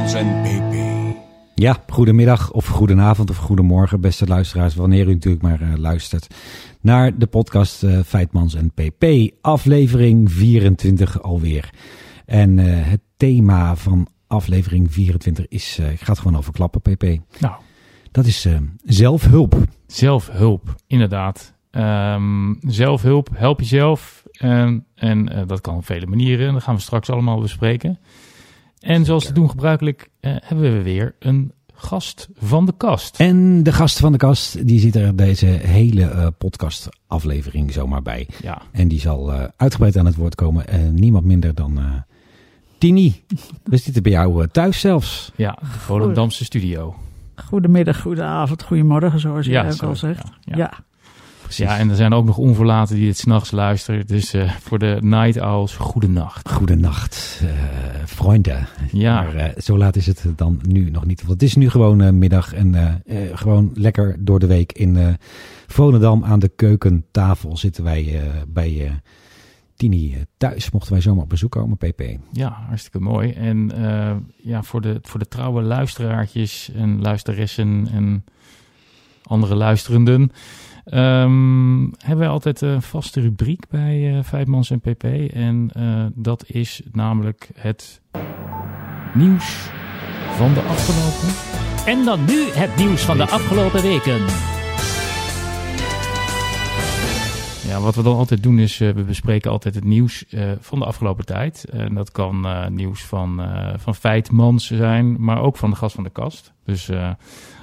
En PP. Ja, goedemiddag of goedenavond of goedemorgen, beste luisteraars, wanneer u natuurlijk maar uh, luistert naar de podcast uh, Feitmans en PP, aflevering 24 alweer. En uh, het thema van aflevering 24 is, ik ga het gewoon over klappen, PP. Nou, dat is zelfhulp. Zelfhulp, inderdaad. Um, zelfhulp, help jezelf. Um, en dat kan op vele manieren, dat gaan we straks allemaal bespreken. En zoals te doen gebruikelijk uh, hebben we weer een gast van de kast. En de gast van de kast, die zit er deze hele uh, podcast aflevering zomaar bij. Ja. En die zal uh, uitgebreid aan het woord komen. En niemand minder dan Tini. We zitten bij jou thuis zelfs. Ja, de Volendamse studio. Goedemiddag, goedenavond, goedemorgen, zoals je ja, ook zo, al zegt. Ja, ja. ja. Ja, en er zijn ook nog onverlaten die het s'nachts luisteren. Dus uh, voor de night owls, goedenacht. Goedenacht, uh, vrienden. Ja. Maar uh, zo laat is het dan nu nog niet. Want het is nu gewoon middag en gewoon lekker door de week in Volendam aan de keukentafel zitten wij bij Tini thuis. Mochten wij zomaar op bezoek komen, PP. Ja, hartstikke mooi. En ja, voor de, voor de trouwe luisteraartjes en luisteressen en andere luisterenden... Um, hebben wij altijd een vaste rubriek bij uh, Vijfmans en PP. En uh, dat is namelijk het nieuws van de afgelopen... En dan nu het nieuws van de afgelopen weken. Ja, wat we dan altijd doen is, uh, we bespreken altijd het nieuws van de afgelopen tijd. En dat kan nieuws van, van Feitmans zijn, maar ook van de gast van de kast. Dus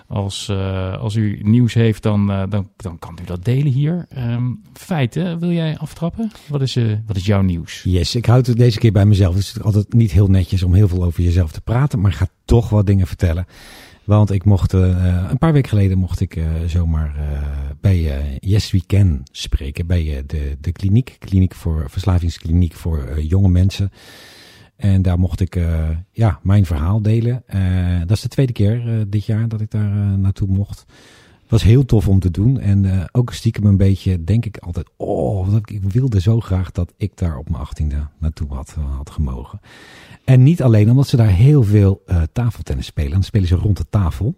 als, uh, als u nieuws heeft, dan, uh, dan, dan kan u dat delen hier. Um, feiten, wil jij aftrappen? Wat is, uh, wat is jouw nieuws? Yes, ik houd het deze keer bij mezelf. Het is altijd niet heel netjes om heel veel over jezelf te praten, maar ga toch wat dingen vertellen. Want ik mocht, een paar weken geleden mocht ik zomaar bij Yes We Can spreken. Bij de, de kliniek, kliniek voor, verslavingskliniek voor jonge mensen. En daar mocht ik uh, ja, mijn verhaal delen. Uh, dat is de tweede keer uh, dit jaar dat ik daar naartoe mocht. Was heel tof om te doen. En ook stiekem een beetje denk ik altijd... Oh, ik wilde zo graag dat ik daar op mijn achttiende naartoe had, had gemogen. En niet alleen omdat ze daar heel veel tafeltennis spelen. Dan spelen ze rond de tafel.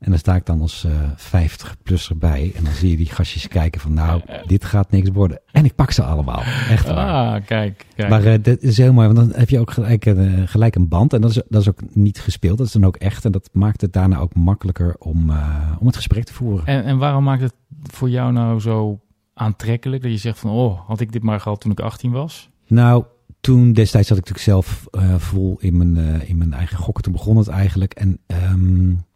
En dan sta ik dan als uh, 50-plusser bij. En dan zie je die gastjes kijken van nou, dit gaat niks worden. En ik pak ze allemaal. Echt waar. Ah, kijk. kijk. Maar uh, dat is heel mooi, want dan heb je ook gelijk, uh, gelijk een band. En dat is, dat is ook niet gespeeld. Dat is dan ook echt. En dat maakt het daarna ook makkelijker om, om het gesprek te voeren. En, en waarom maakt het voor jou nou zo aantrekkelijk? Dat je zegt van, oh, had ik dit maar gehad toen ik 18 was? Nou, toen destijds zat ik natuurlijk zelf vol in mijn, in mijn eigen gokken. Toen begon het eigenlijk. En... Um,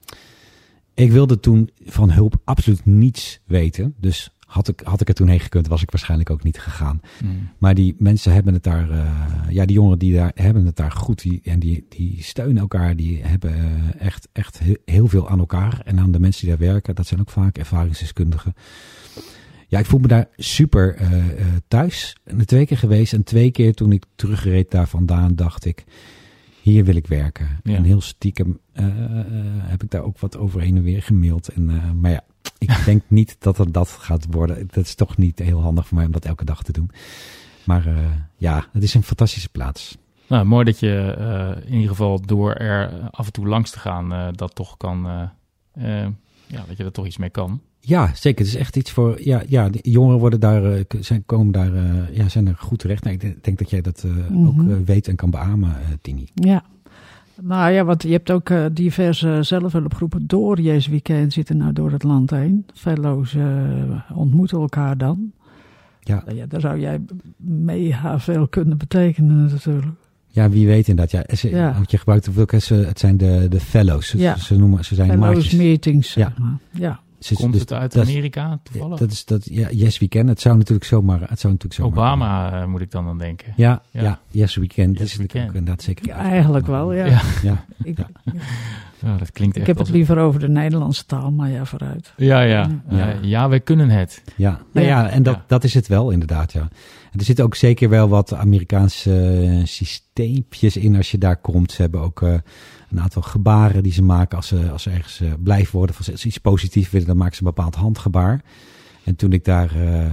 ik wilde toen van hulp absoluut niets weten. Dus had ik, had ik er toen heen gekund, was ik waarschijnlijk ook niet gegaan. Mm. Maar die mensen hebben het daar, uh, ja, die jongeren die daar hebben het daar goed. Die, en die, die steunen elkaar, die hebben echt, echt heel veel aan elkaar. En aan de mensen die daar werken, dat zijn ook vaak ervaringsdeskundigen. Ja, ik voel me daar super uh, thuis. En twee keer geweest. En twee keer toen ik terugreed daar vandaan, dacht ik hier wil ik werken. Ja. En heel stiekem uh, uh, heb ik daar ook wat over heen en weer gemaild. En, uh, maar ja, ik denk niet dat het dat gaat worden. Dat is toch niet heel handig voor mij om dat elke dag te doen. Maar ja, het is een fantastische plaats. Nou, mooi dat je in ieder geval door er af en toe langs te gaan, dat toch kan, ja, dat je er toch iets mee kan. Ja, zeker. Het is echt iets voor. Ja, ja de jongeren worden daar, uh, zijn, komen daar, uh, ja, zijn er goed terecht. Nou, ik denk dat jij dat uh, mm -hmm. ook weet en kan beamen, Tini. Ja. Nou ja, want je hebt ook diverse zelfhulpgroepen door Jezus Weekend zitten nou door het land heen. Fellows ontmoeten elkaar dan. Ja. ja. Daar zou jij mega veel kunnen betekenen natuurlijk. Ja, wie weet inderdaad. Ja, ze, Ja. Want je gebruikt ook, het zijn de, de fellows. Ze, Ja. ze noemen, ze zijn Fellows maatjes. meetings, zeg Ja. maar. Ja. Komt dus het uit Amerika toevallig? Dat is dat, ja, Yes We Can. Het zou natuurlijk zomaar, het zou natuurlijk zomaar Obama eh, moet ik dan aan denken. Ja, ja. Ja. Yes We Can. Dat Yes is We natuurlijk Can. ook inderdaad zeker. Ja, eigenlijk wel, ja. Ja. Ja. Ik, Ja, dat klinkt ik echt heb als het liever over de Nederlandse taal, maar ja, vooruit. Ja, ja. Ja. Ja, ja, wij kunnen het. Ja, nou Ja. ja, en dat, Ja. dat is het wel inderdaad, ja. En er zitten ook zeker wel wat Amerikaanse eh, systeempjes in als je daar komt. Ze hebben ook eh, een aantal gebaren die ze maken als ze, als ze ergens eh, blij worden. Als ze iets positiefs willen, dan maken ze een bepaald handgebaar. En toen ik daar eh, eh,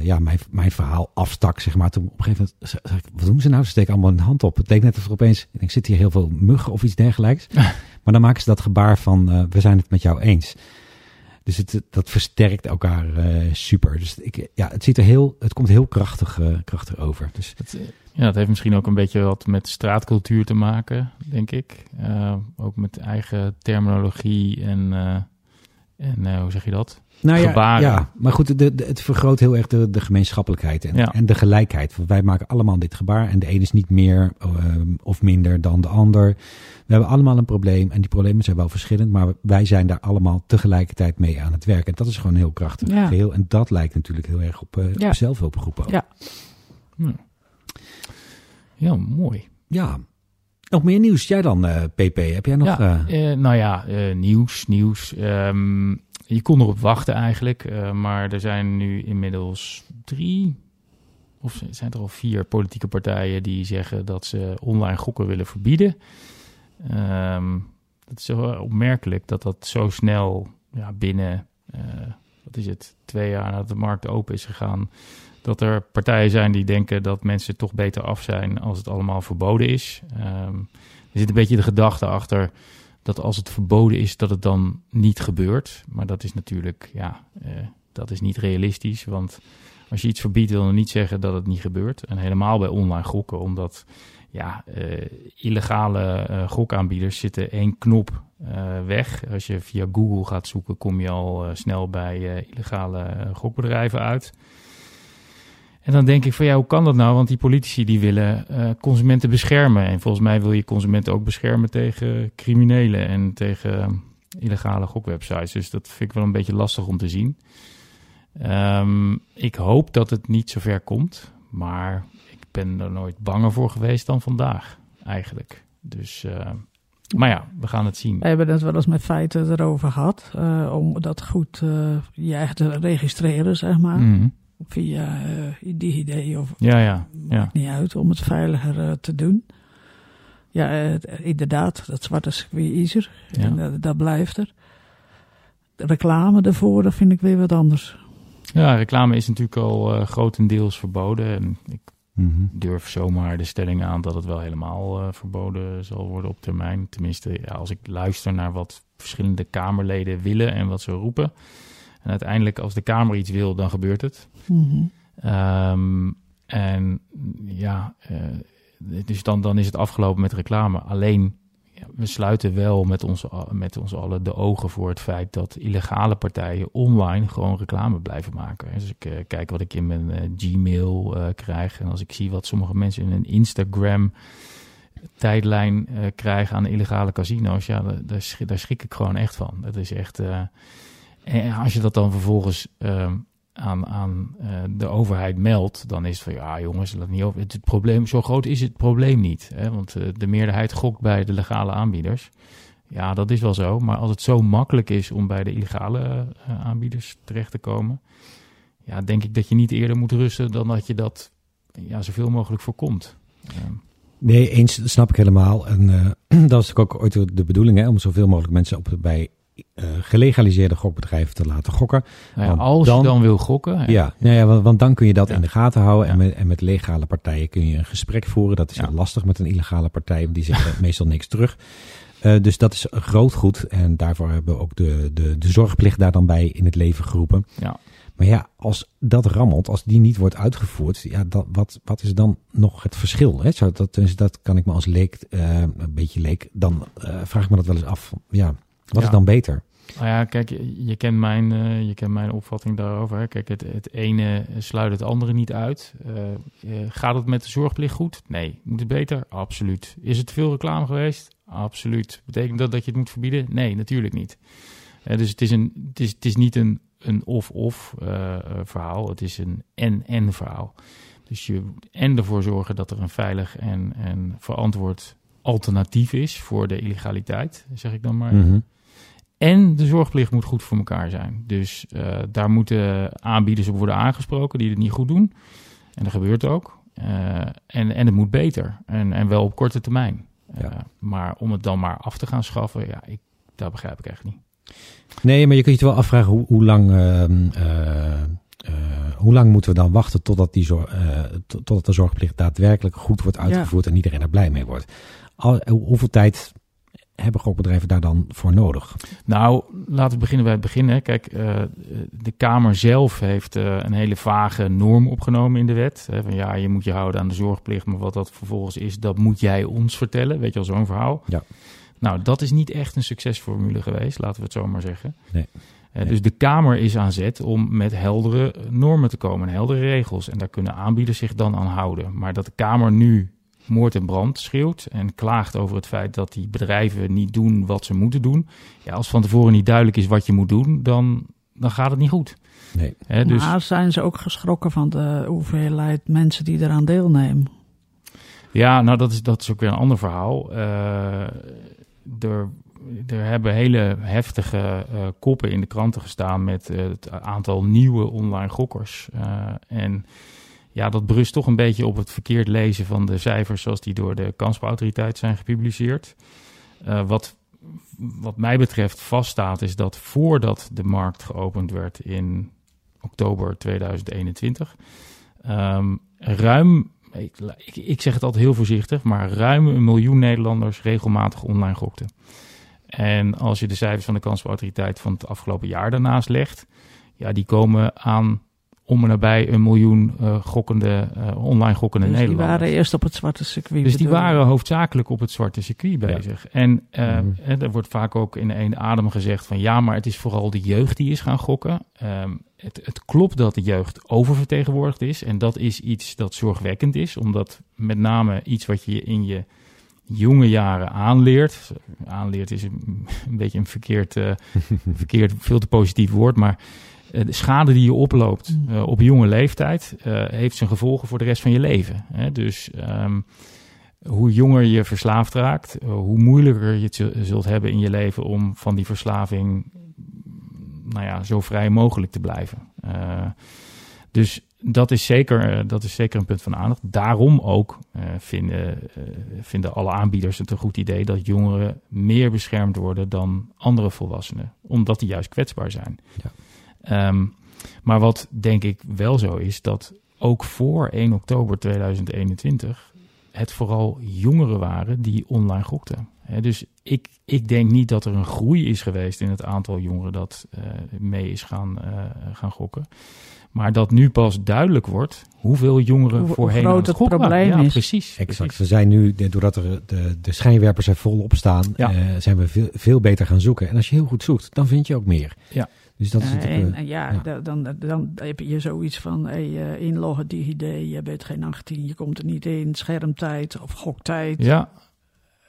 ja, mijn, mijn verhaal afstak, zeg maar. Toen op een gegeven moment zei ik, wat doen ze nou? Ze steken allemaal een hand op. Het leek net of er opeens, ik denk, zit hier heel veel muggen of iets dergelijks. maar dan maken ze dat gebaar van, we zijn het met jou eens. Dus het, dat versterkt elkaar eh, super. Dus ik, ja, het, ziet er heel, het komt heel krachtig, uh, krachtig over. Dus het, ja, het heeft misschien ook een beetje wat met straatcultuur te maken, denk ik. ook met eigen terminologie en, en hoe zeg je dat? Nou ja, gebaren. ja, maar goed, de, het vergroot heel erg de, de gemeenschappelijkheid en, en de gelijkheid. Want wij maken allemaal dit gebaar en de een is niet meer ehm, of minder dan de ander. We hebben allemaal een probleem en die problemen zijn wel verschillend, maar wij zijn daar allemaal tegelijkertijd mee aan het werken. En dat is gewoon heel krachtig ja. geheel. En dat lijkt natuurlijk heel erg op, uh, ja. zelfhulpgroepen ook. Ja. ja, mooi. Ja, nog meer nieuws. Jij dan, uh, PP? Heb jij nog... Ja, uh, nou ja, nieuws, nieuws. Um, je kon erop wachten eigenlijk, uh, maar er zijn nu inmiddels drie of zijn er al vier politieke partijen die zeggen dat ze online gokken willen verbieden. Um, het is wel opmerkelijk dat dat zo snel ja, binnen, uh, wat is het, twee jaar nadat de markt open is gegaan, dat er partijen zijn die denken dat mensen toch beter af zijn als het allemaal verboden is. Um, er zit een beetje de gedachte achter dat als het verboden is, dat het dan niet gebeurt. Maar dat is natuurlijk, ja, uh, dat is niet realistisch. Want als je iets verbiedt, wil dat niet zeggen dat het niet gebeurt. En helemaal bij online gokken, omdat ja, uh, illegale uh, gokaanbieders zitten één knop weg. Als je via Google gaat zoeken, kom je al snel bij illegale gokbedrijven uit. En dan denk ik van ja, hoe kan dat nou? Want die politici die willen uh, consumenten beschermen. En volgens mij wil je consumenten ook beschermen tegen criminelen en tegen illegale gokwebsites. Dus dat vind ik wel een beetje lastig om te zien. Um, ik hoop dat het niet zo ver komt. Maar ik ben er nooit banger voor geweest dan vandaag, eigenlijk. Dus, uh, maar ja, we gaan het zien. We hebben het wel eens met feiten erover gehad. Uh, om dat goed je eigen te registreren, zeg maar. Mm via uh, DigiD of ja, ja, ja. maakt niet uit om het veiliger uh, te doen. Ja, uh, inderdaad, dat zwarte circuit is er ja. en dat, dat blijft er. De reclame daarvoor, dat vind ik weer wat anders. Ja, reclame is natuurlijk al grotendeels verboden. En ik mm -hmm. durf zomaar de stelling aan dat het wel helemaal verboden zal worden op termijn. Tenminste, ja, als ik luister naar wat verschillende Kamerleden willen en wat ze roepen en uiteindelijk, als de Kamer iets wil, dan gebeurt het. Mm -hmm. um, en ja, uh, dus dan, dan is het afgelopen met reclame. Alleen, ja, we sluiten wel met ons, met ons allen de ogen voor het feit dat illegale partijen online gewoon reclame blijven maken. Dus ik uh, kijk wat ik in mijn uh, Gmail krijg. En als ik zie wat sommige mensen in een Instagram tijdlijn krijgen aan illegale casino's, ja, daar, daar schrik ik gewoon echt van. Dat is echt. En als je dat dan vervolgens uh, aan, aan uh, de overheid meldt, dan is het van ja jongens, dat niet over. Het, probleem, zo groot is het probleem niet. Hè? Want uh, de meerderheid gokt bij de legale aanbieders. Ja, dat is wel zo. Maar als het zo makkelijk is om bij de illegale uh, aanbieders terecht te komen, ja, denk ik dat je niet eerder moet rusten dan dat je dat ja, zoveel mogelijk voorkomt. Nee, eens, snap ik helemaal. En dat is ook ooit de bedoeling, hè, om zoveel mogelijk mensen op, bij gelegaliseerde gokbedrijven te laten gokken. Nou ja, als dan, je dan wil gokken. Ja, nou ja want, want, dan kun je dat ja. in de gaten houden. En, met, en met legale partijen kun je een gesprek voeren. Dat is heel lastig met een illegale partij, want die zeggen meestal niks terug. Uh, dus dat is groot goed. En daarvoor hebben we ook de, de, de zorgplicht daar dan bij in het leven geroepen. Ja. Maar ja, als dat rammelt, als die niet wordt uitgevoerd, ja, dat, wat, wat is dan nog het verschil? Hè? Zo, dat, dus dat kan ik me als leek, uh, een beetje leek, dan uh, vraag ik me dat wel eens af. Ja, wat ja. is dan beter? Nou ja, kijk, je, kent, mijn, uh, je kent mijn opvatting daarover. Hè. Kijk, het, het ene sluit het andere niet uit. Uh, uh, gaat het met de zorgplicht goed? Nee. Moet het beter? Absoluut. Is het veel reclame geweest? Absoluut. Betekent dat dat je het moet verbieden? Nee, natuurlijk niet. dus het is, een, het is, het is niet een, een of-of verhaal. Het is een en-en verhaal. Dus je en ervoor zorgen dat er een veilig en, en verantwoord alternatief is voor de illegaliteit, zeg ik dan maar. Mm -hmm. En de zorgplicht moet goed voor elkaar zijn. Dus uh, daar moeten aanbieders op worden aangesproken die het niet goed doen. En dat gebeurt ook. Uh, en, en het moet beter. En, en wel op korte termijn. Ja. Uh, maar om het dan maar af te gaan schaffen, ja, ik, dat begrijp ik echt niet. Nee, maar je kunt je wel afvragen hoe, hoe lang, hoe hoe lang moeten we dan wachten totdat, die eh, totdat de zorgplicht daadwerkelijk goed wordt uitgevoerd en iedereen er blij mee wordt? Al, hoe- hoeveel tijd hebben gokbedrijven daar dan voor nodig? Nou, laten we beginnen bij het begin. Hè. Kijk, eh, de Kamer zelf heeft eh, een hele vage norm opgenomen in de wet. Hè, van ja, je moet je houden aan de zorgplicht, maar wat dat vervolgens is, dat moet jij ons vertellen. Weet je wel, zo'n verhaal. Ja. Nou, dat is niet echt een succesformule geweest, laten we het zo maar zeggen. Nee. Eh, Nee. Dus de Kamer is aan zet om met heldere normen te komen, en heldere regels. En daar kunnen aanbieders zich dan aan houden. Maar dat de Kamer nu moord en brand schreeuwt en klaagt over het feit dat die bedrijven niet doen wat ze moeten doen. Ja, als van tevoren niet duidelijk is wat je moet doen, dan, dan gaat het niet goed. Nee. Hè, dus, Maar zijn ze ook geschrokken van de hoeveelheid mensen die eraan deelnemen? Ja, nou dat is, dat is ook weer een ander verhaal. Eh, er, er hebben hele heftige eh, koppen in de kranten gestaan met eh, het aantal nieuwe online gokkers. Eh, en ja, dat berust toch een beetje op het verkeerd lezen van de cijfers zoals die door de kansspelautoriteit zijn gepubliceerd. Eh, wat, wat mij betreft vaststaat is dat voordat de markt geopend werd in oktober 2021, ehm, ruim ik, ik, zeg het altijd heel voorzichtig, maar ruim een miljoen Nederlanders regelmatig online gokten. En als je de cijfers van de kansspelautoriteit van het afgelopen jaar daarnaast legt, ja, die komen aan om en nabij een miljoen eh, gokkende, eh, online gokkende Dus die Nederlanders. waren eerst op het zwarte circuit. Dus die bedoel waren hoofdzakelijk op het zwarte circuit bezig. En eh, Mhm. hè, er wordt vaak ook in één adem gezegd van ja, maar het is vooral de jeugd die is gaan gokken. Ehm, het, het klopt dat de jeugd oververtegenwoordigd is. En dat is iets dat zorgwekkend is, omdat met name iets wat je in je jonge jaren aanleert. Aanleert is een, een beetje een verkeerd, eh, verkeerd, veel te positief woord, maar de schade die je oploopt Mm. eh, op jonge leeftijd eh, heeft zijn gevolgen voor de rest van je leven. Hè? Dus ehm, hoe jonger je verslaafd raakt, eh, hoe moeilijker je het zul- zult hebben in je leven om van die verslaving nou ja, zo vrij mogelijk te blijven. Eh, dus dat is, zeker, eh, dat is zeker een punt van aandacht. Daarom ook eh, vinden, eh, vinden alle aanbieders het een goed idee dat jongeren meer beschermd worden dan andere volwassenen, omdat die juist kwetsbaar zijn. Ja. Ehm, maar wat denk ik wel zo is, dat ook voor 1 oktober 2021 het vooral jongeren waren die online gokten. Hè, dus ik, ik denk niet dat er een groei is geweest in het aantal jongeren dat eh, mee is gaan, eh, gaan gokken. Maar dat nu pas duidelijk wordt hoeveel jongeren Hoe- hoe voorheen groot aan het het gokken waren. probleem ja, is. Precies, Exact. precies. We zijn nu, doordat er de, de schijnwerpers er volop staan, Ja. eh, zijn we veel, veel beter gaan zoeken. En als je heel goed zoekt, dan vind je ook meer. Ja. Dus dat is Ja, natuurlijk... en, eh, en ja, ja. da- Dan, dan heb je zoiets van hey, eh, inloggen, DigiD, je bent geen 18, je komt er niet in, schermtijd of goktijd. Ja,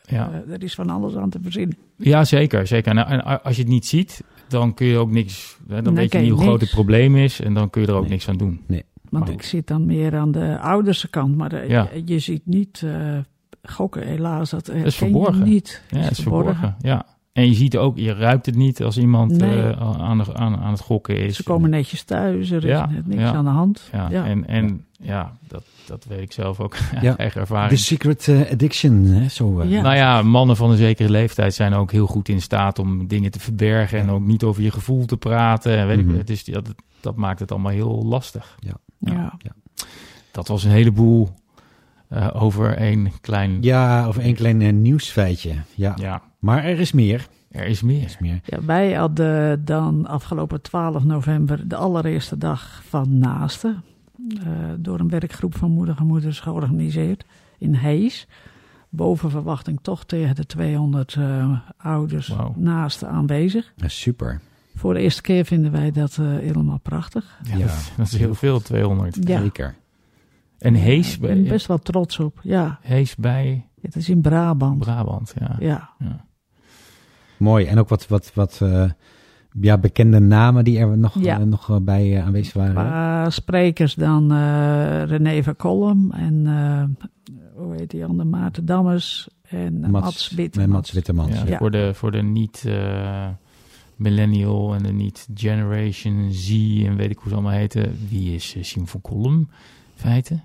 ja. Eh, er is van alles aan te verzinnen. ja zeker. zeker. Nou, en als je het niet ziet, dan kun je ook niks... Hè, dan Dan weet je niet hoe groot het probleem is en dan kun je er ook Nee. niks aan doen. Want Maar- ik zit dan meer aan de ouderse kant, maar eh, Ja. je, je ziet niet eh, gokken, helaas. Dat, is verborgen. niet. Ja, het is verborgen. Ja. En je ziet ook, je ruikt het niet als iemand Nee. eh, aan, de- aan, aan het gokken is. Ze komen netjes thuis, er is Ja, net niks ja. aan de hand. Ja, Ja. en, en ja, dat, dat weet ik zelf ook uit eigen ervaring. The secret eh, addiction, hè? Zo, eh, Ja. Nou ja, mannen van een zekere leeftijd zijn ook heel goed in staat om dingen te verbergen en ook niet over je gevoel te praten. En weet Mhm. ik, dus dat, dat maakt het allemaal heel lastig. Ja. Dat was een heleboel eh, over één klein... Ja, of een klein nieuwsfeitje. Ja. Ja, Maar er is meer. er is Er meer. is meer. Ja, wij hadden dan afgelopen 12 november de allereerste dag van Naasten. eh, door een werkgroep van moedige moeders georganiseerd in Hees. Boven verwachting toch tegen de 200 eh, ouders naasten aanwezig. Ja, super. Voor de eerste keer vinden wij dat eh, helemaal prachtig. Ja, Ja. Dat, dat is heel veel, 200. Ja. Zeker. En Hees Ik ben best wel trots op. Ja, Hees bij het is in Brabant. Brabant, ja. Ja, ja. Mooi. En ook wat, wat, wat eh, ja, bekende namen die er nog, Ja. eh, nog eh, bij aanwezig waren. Qua sprekers dan eh, René van Kolm en eh, hoe heet die andere, Maarten Dammers en Mats, Mats Wittemans. Mats Wittemans. Ja, Ja. Voor de, voor de niet eh, millennial en de niet generation Z en weet ik hoe ze allemaal heten. Wie is uh, Sim van Kolm? in Feite?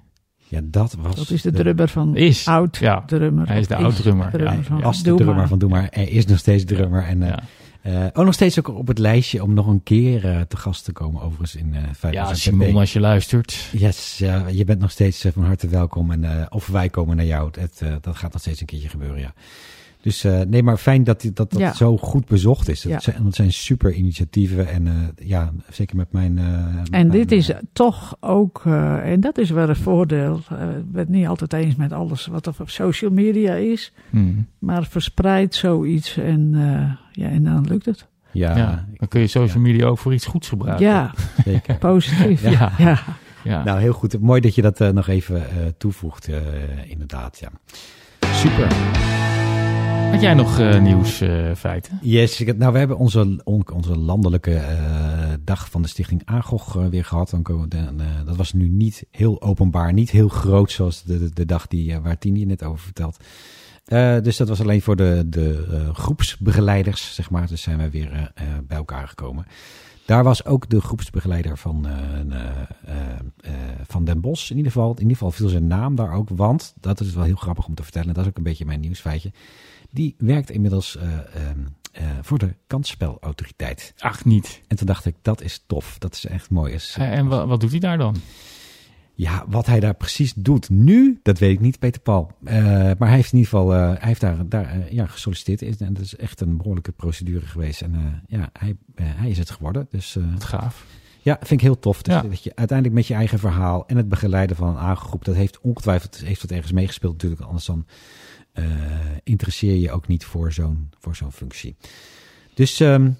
Ja, dat was... Dat is de drummer van Is. oud Ja, drummer. hij is de oud-drummer. drummer Ja, van was de Doe drummer Maar. van Doe Maar. Er is nog steeds drummer. En, eh, Ja. Eh, ook nog steeds ook op het lijstje om nog een keer eh, te gast te komen overigens in eh 5000 Ja. Simon, als je luistert. Yes, ja, je bent nog steeds van harte welkom. En, eh, of wij komen naar jou. Het, eh, dat gaat nog steeds een keertje gebeuren, ja. Dus eh, nee, maar fijn dat dat, dat Ja. zo goed bezocht is. Dat, Ja. zijn, dat zijn super initiatieven. En eh, ja, zeker met mijn... eh, En mijn, dit is toch ook, eh, en dat is wel een voordeel. eh, ik ben het niet altijd eens met alles wat er op social media is. Hmm. Maar verspreid zoiets en, eh, ja, en dan lukt het. ja, Ja, dan kun je social media ook voor iets goeds gebruiken. Ja, zeker. positief. Ja. ja. ja. ja. Nou, heel goed. Mooi dat je dat nog even eh, toevoegt, eh, inderdaad. Ja. Super. Had jij nog eh, nieuws, eh, feiten? Yes, ik, nou we hebben onze, on- onze landelijke eh, dag van de stichting AGOG weer gehad. Dan komen dat was nu niet heel openbaar, niet heel groot zoals de, de, dag die, waar Tini net over vertelt. Dus dat was alleen voor de, de groepsbegeleiders, zeg maar. Dus zijn we weer bij elkaar gekomen. Daar was ook de groepsbegeleider van, van Den Bosch in ieder geval. In ieder geval viel zijn naam daar ook, want dat is wel heel grappig om te vertellen. Dat is ook een beetje mijn nieuwsfeitje. Die werkt inmiddels eh, ehm, eh, voor de kansspelautoriteit. Ach, niet. En toen dacht ik, dat is tof. Dat is echt mooi. Is, Eh, en wa- wat doet hij daar dan? ja, wat hij daar precies doet nu, dat weet ik niet, Peter Paul. Maar hij heeft in ieder geval hij heeft daar, daar ja, gesolliciteerd. En dat is echt een behoorlijke procedure geweest. En ja, hij, hij is het geworden. Dus Wat gaaf. ja, vind ik heel tof. Dus Ja. dat je uiteindelijk met je eigen verhaal en het begeleiden van een aangroep, dat heeft ongetwijfeld heeft dat ergens meegespeeld natuurlijk. Anders dan eh, interesseer je ook niet voor zo'n voor zo'n functie. Dus ehm,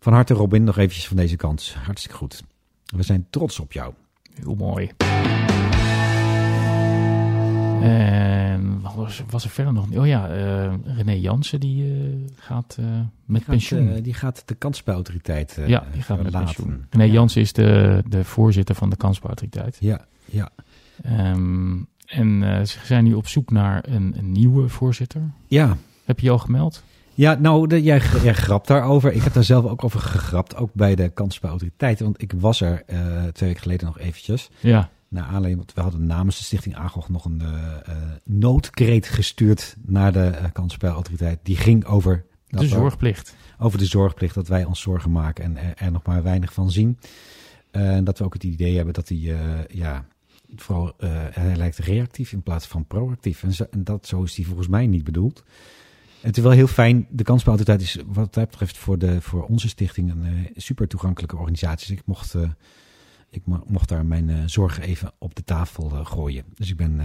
van harte Robin, nog eventjes van deze kant. Hartstikke goed. We zijn trots op jou. Heel mooi. En wat was, was er verder nog? Oh ja, eh, René Jansen die eh, gaat met pensioen. die gaat de kansspelautoriteit ja, die gaat met pensioen. René Ja. Jansen is de, de voorzitter van de kansspelautoriteit. Ja, ja. Ehm, en eh, ze zijn nu op zoek naar een, een nieuwe voorzitter. Ja, Heb je je al gemeld? Ja, nou, de, jij, jij grapt daarover. Ik heb daar zelf ook over gegrapt, ook bij de kansspelautoriteit. Want ik was er eh, twee weken geleden nog eventjes. Ja. Naar aanleiding, want we hadden namens de Stichting AGOG nog een eh, noodkreet gestuurd naar de uh, kansspelautoriteit. Die ging over... De dat zorgplicht. over de zorgplicht, dat wij ons zorgen maken en er, er nog maar weinig van zien. En dat we ook het idee hebben dat die, ja, vooral, eh, hij lijkt reactief in plaats van proactief. En, zo, dat, zo is die volgens mij niet bedoeld. Het is wel heel fijn. De kansspelautoriteit is wat dat betreft voor, de, voor onze stichting een eh, super toegankelijke organisatie. Dus ik mocht, eh, ik mo- mocht daar mijn zorgen even op de tafel gooien. Dus ik ben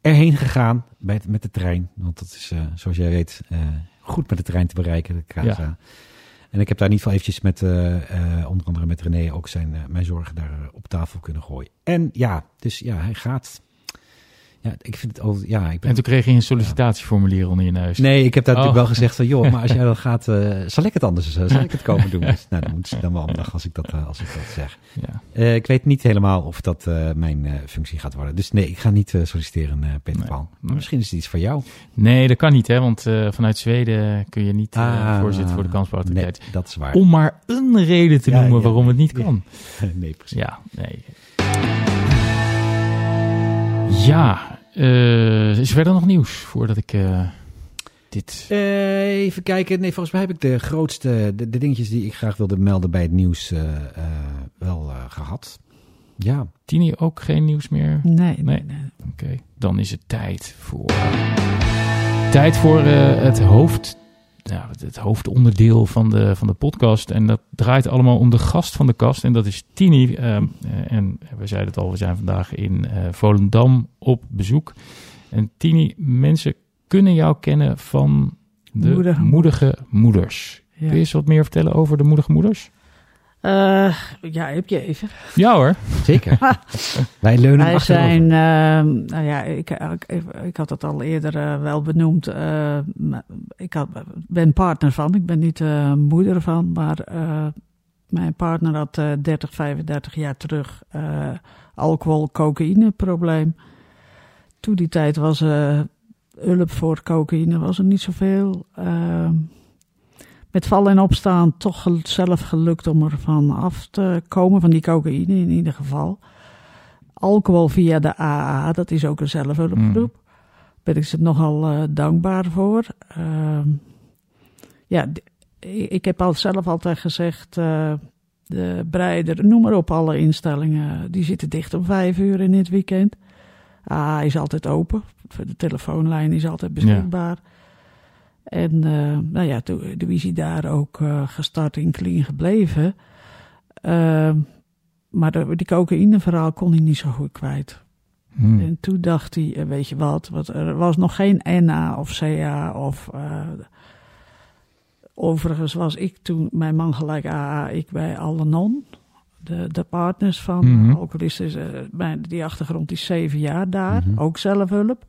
erheen gegaan met, met de trein. Want dat is, zoals jij weet, goed met de trein te bereiken, de. En ik heb daar ieder geval eventjes met, eh, eh, onder andere met René, ook zijn, eh, mijn zorgen daar op tafel kunnen gooien. En ja, dus ja, hij gaat. Ja, ik vind het. Ja, ik ben En toen kreeg je een sollicitatieformulier onder je neus. Nee, ik heb daar Oh. natuurlijk wel gezegd van, joh, maar als jij dan gaat, eh, zal ik het anders, eh, zal ik het komen doen? Dus, nou, dan moet ze dan wel omdag als ik dat, eh, als ik dat zeg. Ja. Ik weet niet helemaal of dat mijn functie gaat worden. Dus nee, ik ga niet solliciteren, Peter Nee. Paul. Maar misschien is het iets voor jou. Nee, dat kan niet, hè? Want vanuit Zweden kun je niet Ah, voorzitter voor de kansspelautoriteit. Nee, dat is waar. Om maar een reden te Ja, noemen waarom het niet kan. nee, precies. Ja, nee. Ja, eh, is er verder nog nieuws voordat ik eh, dit... Eh, even kijken. Nee, volgens mij heb ik de grootste, de, de dingetjes die ik graag wilde melden bij het nieuws wel eh, gehad. Ja, Tini ook geen nieuws meer? Nee, nee, Nee. nee. Oké, dan is het tijd voor... Tijd voor eh, het hoofd... Ja, het- hoofdonderdeel van de, van de podcast. En dat draait allemaal om de gast van de kast. En dat is Tini. Ehm, eh, en we zeiden het al, we zijn vandaag in eh, Volendam op bezoek. En Tini, mensen kunnen jou kennen van de Moedige moedige moeders. Ja. Kun je eens wat meer vertellen over de moedige moeders? Eh, ja, heb je even. Ja hoor. zeker. Wij leunen Wij achterover. zijn, eh, nou ja, ik, ik, ik had het al eerder eh, wel benoemd. eh, ik had, ben partner van, ik ben niet eh, moeder van, maar eh, mijn partner had eh 30, 35 jaar terug eh, alcohol, cocaïne probleem. Toen die tijd was eh, hulp voor cocaïne was er niet zoveel. Met vallen en opstaan toch zelf gelukt om er van af te komen, van die cocaïne in ieder geval alcohol via de AA, dat is ook een zelfhulpgroep. Ben ik ze nogal eh, dankbaar voor. Ehm, ja, ik, heb al zelf altijd gezegd, eh, de breider, noem maar op alle instellingen, die zitten dicht om vijf uur in het weekend. Hij is altijd open. De telefoonlijn is altijd beschikbaar. En eh, nou ja, toen, toen is hij daar ook eh, gestart in clean gebleven. Uh, maar de, die cocaïneverhaal kon hij niet zo goed kwijt. Hmm. En toen dacht hij, eh, weet je wat, wat, er was nog geen NA of CA of... overigens was ik toen, mijn man gelijk AA, ik bij Al-Anon. De, de partners van Mhm. alcoholisten, is, mijn, die achtergrond is zeven jaar daar, Mhm. ook zelfhulp.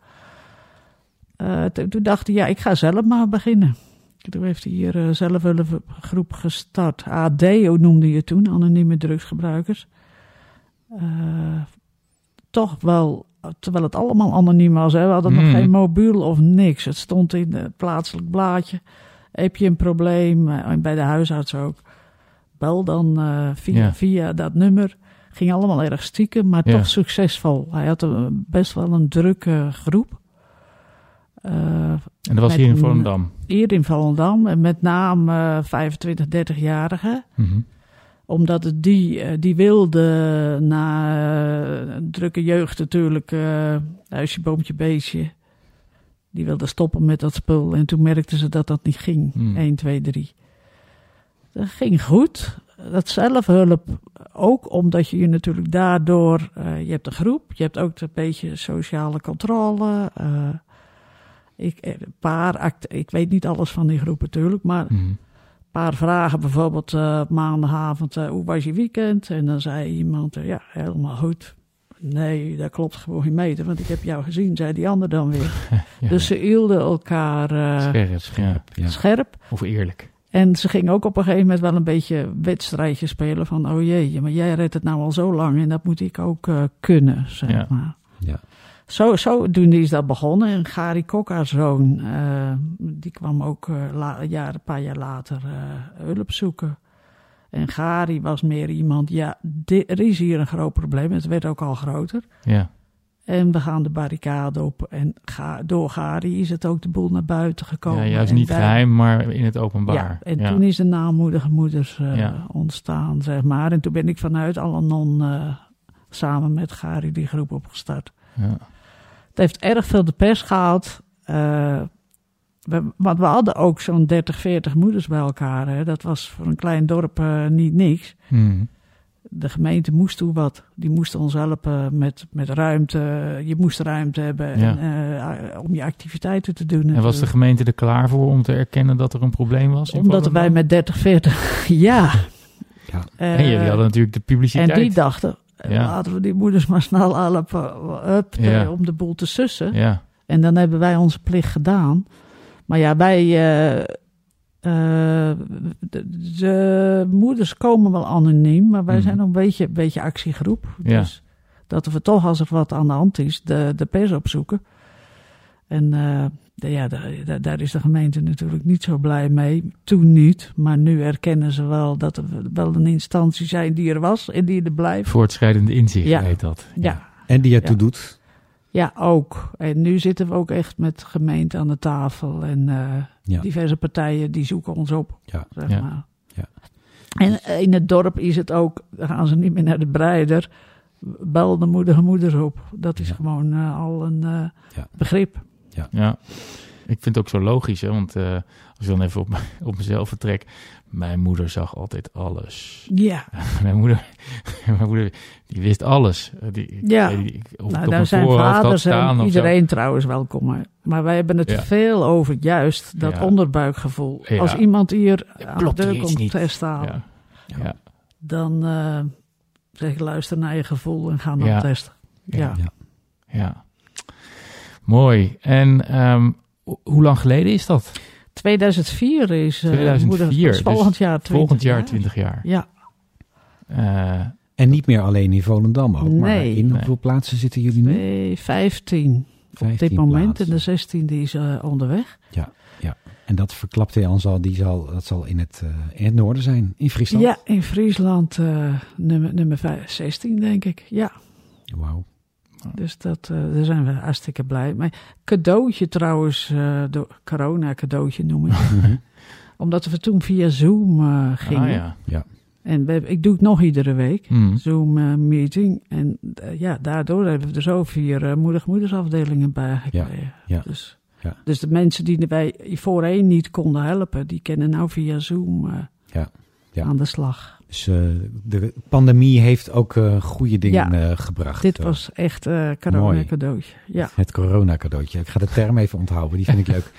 Eh, toen dacht hij, ja, ik ga zelf maar beginnen. Toen heeft hij hier een zelfhulpgroep gestart. ADO noemde je toen, anonieme drugsgebruikers. Eh, toch wel, terwijl het allemaal anoniem was. Hè? We hadden Mhm. nog geen mobiel of niks. Het stond in het plaatselijk blaadje. Heb je een probleem, eh, en bij de huisarts ook, bel dan eh, via, Ja. via dat nummer. Ging allemaal erg stiekem, maar Ja. toch succesvol. Hij had een, best wel een drukke groep. Eh, En dat was hier in Volendam. hier in Volendam, en met name eh, 25, 30-jarigen. Mhm. Omdat die, eh, die wilde na eh, drukke jeugd natuurlijk, eh huisje, boompje, beestje. Die wilde stoppen met dat spul. En toen merkten ze dat dat niet ging. Hmm. 1, 2, 3. Dat ging goed. Dat zelfhulp ook omdat je je natuurlijk daardoor... eh, je hebt een groep, je hebt ook een beetje sociale controle. eh, ik, eh, een paar act, ik weet niet alles van die groep natuurlijk, maar Mhm. een paar vragen. Bijvoorbeeld eh, op maandagavond, eh, hoe was je weekend? En dan zei iemand, eh, ja, helemaal goed. Nee, dat klopt gewoon geen meter, want ik heb jou gezien, zei die ander dan weer. Ja. Dus ze hielden elkaar eh, Scherp, ja. Ja. scherp. Of eerlijk. En ze ging ook op een gegeven moment wel een beetje wedstrijdje spelen van, oh jee, maar jij redt het nou al zo lang en dat moet ik ook eh, kunnen, zeg Ja. maar. Ja. Zo, zodoende is dat begonnen. En Gary Kok, haar zoon, eh, die kwam ook eh, la- jaar, een paar jaar later eh, hulp zoeken. En Gary was meer iemand, ja, er is hier een groot probleem. Het werd ook al groter. Ja. En we gaan de barricade op. En ga, door Gary is het ook de boel naar buiten gekomen. ja, juist En niet geheim, maar in het openbaar. Ja, en toen is de naammoedige moeders Ja. ontstaan, zeg maar. En toen ben ik vanuit Alanon eh samen met Gary die groep opgestart. Ja. Heeft erg veel de pers gehaald. eh, we, want we hadden ook zo'n 30, 40 moeders bij elkaar. Hè. Dat was voor een klein dorp eh, niet niks. Mhm. De gemeente moest toe wat. Die moest ons helpen met, met ruimte. Je moest ruimte hebben Ja. en, eh, om je activiteiten te doen. En was de gemeente er klaar voor om te erkennen dat er een probleem was? Omdat wij met 30, 40... ja. Ja. En jullie hadden natuurlijk de publiciteit. En die dachten, Ja. laten we die moeders maar snel helpen up, eh, om de boel te sussen. Ja, En dan hebben wij onze plicht gedaan. Maar ja, wij, eh, eh, de, de moeders komen wel anoniem, maar wij Mhm. zijn een beetje, een beetje actiegroep. Dus dat we toch, als er wat aan de hand is, de, de pers opzoeken. En eh, de- ja, daar, is de gemeente natuurlijk niet zo blij mee. Toen niet, maar nu erkennen ze wel dat er wel een instantie zijn die er was en die er blijft. voortschrijdende inzicht Ja. heet dat. Ja, En die ertoe Ja. doet. ja, ook. En nu zitten we ook echt met gemeente aan de tafel. En eh, Ja. diverse partijen die zoeken ons op. Ja. Zeg Ja. maar. Ja. En eh, in het dorp is het ook, dan gaan ze niet meer naar de breider. Bel de moedige moeders op. Dat is Ja. gewoon eh, al een eh, Ja. begrip. Ja, ik vind het ook zo logisch, hè? want eh, als ik dan even op, op mezelf vertrek, mijn moeder zag altijd alles. Ja, Mijn moeder, mijn moeder die wist alles. Eh, Die, Ja. die, of nou, daar zijn vaders staan en iedereen trouwens welkom. hè. Maar wij hebben het Ja. veel over juist dat Ja. onderbuikgevoel. Ja. Als iemand hier aan de deur komt Ja. Ja. dan eh, zeg ik luister naar je gevoel en ga dan Ja. testen. Ja. Ja. Ja. Mooi. En ehm, ho- hoe lang geleden is dat? 2004 is eh 2004, moeder- dus volgend jaar 20 Volgend jaar 20 jaar. Ja, Eh, En niet meer alleen in Volendam ook. Maar in Nee. hoeveel plaatsen zitten jullie nu? nee, 15 op 15 dit moment. plaatsen. En de 16 is eh, onderweg. En dat verklapte hij ons al, die zal, dat zal in het, eh, in het noorden zijn, in Friesland. Ja, in Friesland eh, nummer, nummer vijf- 16 denk ik. Ja, Wauw. Dus dat, eh, daar zijn we hartstikke blij mee. Cadeautje trouwens, eh door corona cadeautje noem ik. Mhm. Omdat we toen via Zoom eh, gingen. Ah, ja. En we, ik doe het nog iedere week. Hmm. Zoom eh, meeting. En ja, daardoor hebben we er zo vier uh, moedig-moedersafdelingen bij gekregen. ja. Dus, Ja. dus de mensen die wij voorheen niet konden helpen, die kunnen nou via Zoom Ja, ja. aan de slag. Dus eh, de pandemie heeft ook eh, goede dingen eh, gebracht. Dit was echt eh corona Mooi. cadeautje. Ja. Het corona cadeautje. Ik ga de term even onthouden, die vind ik leuk.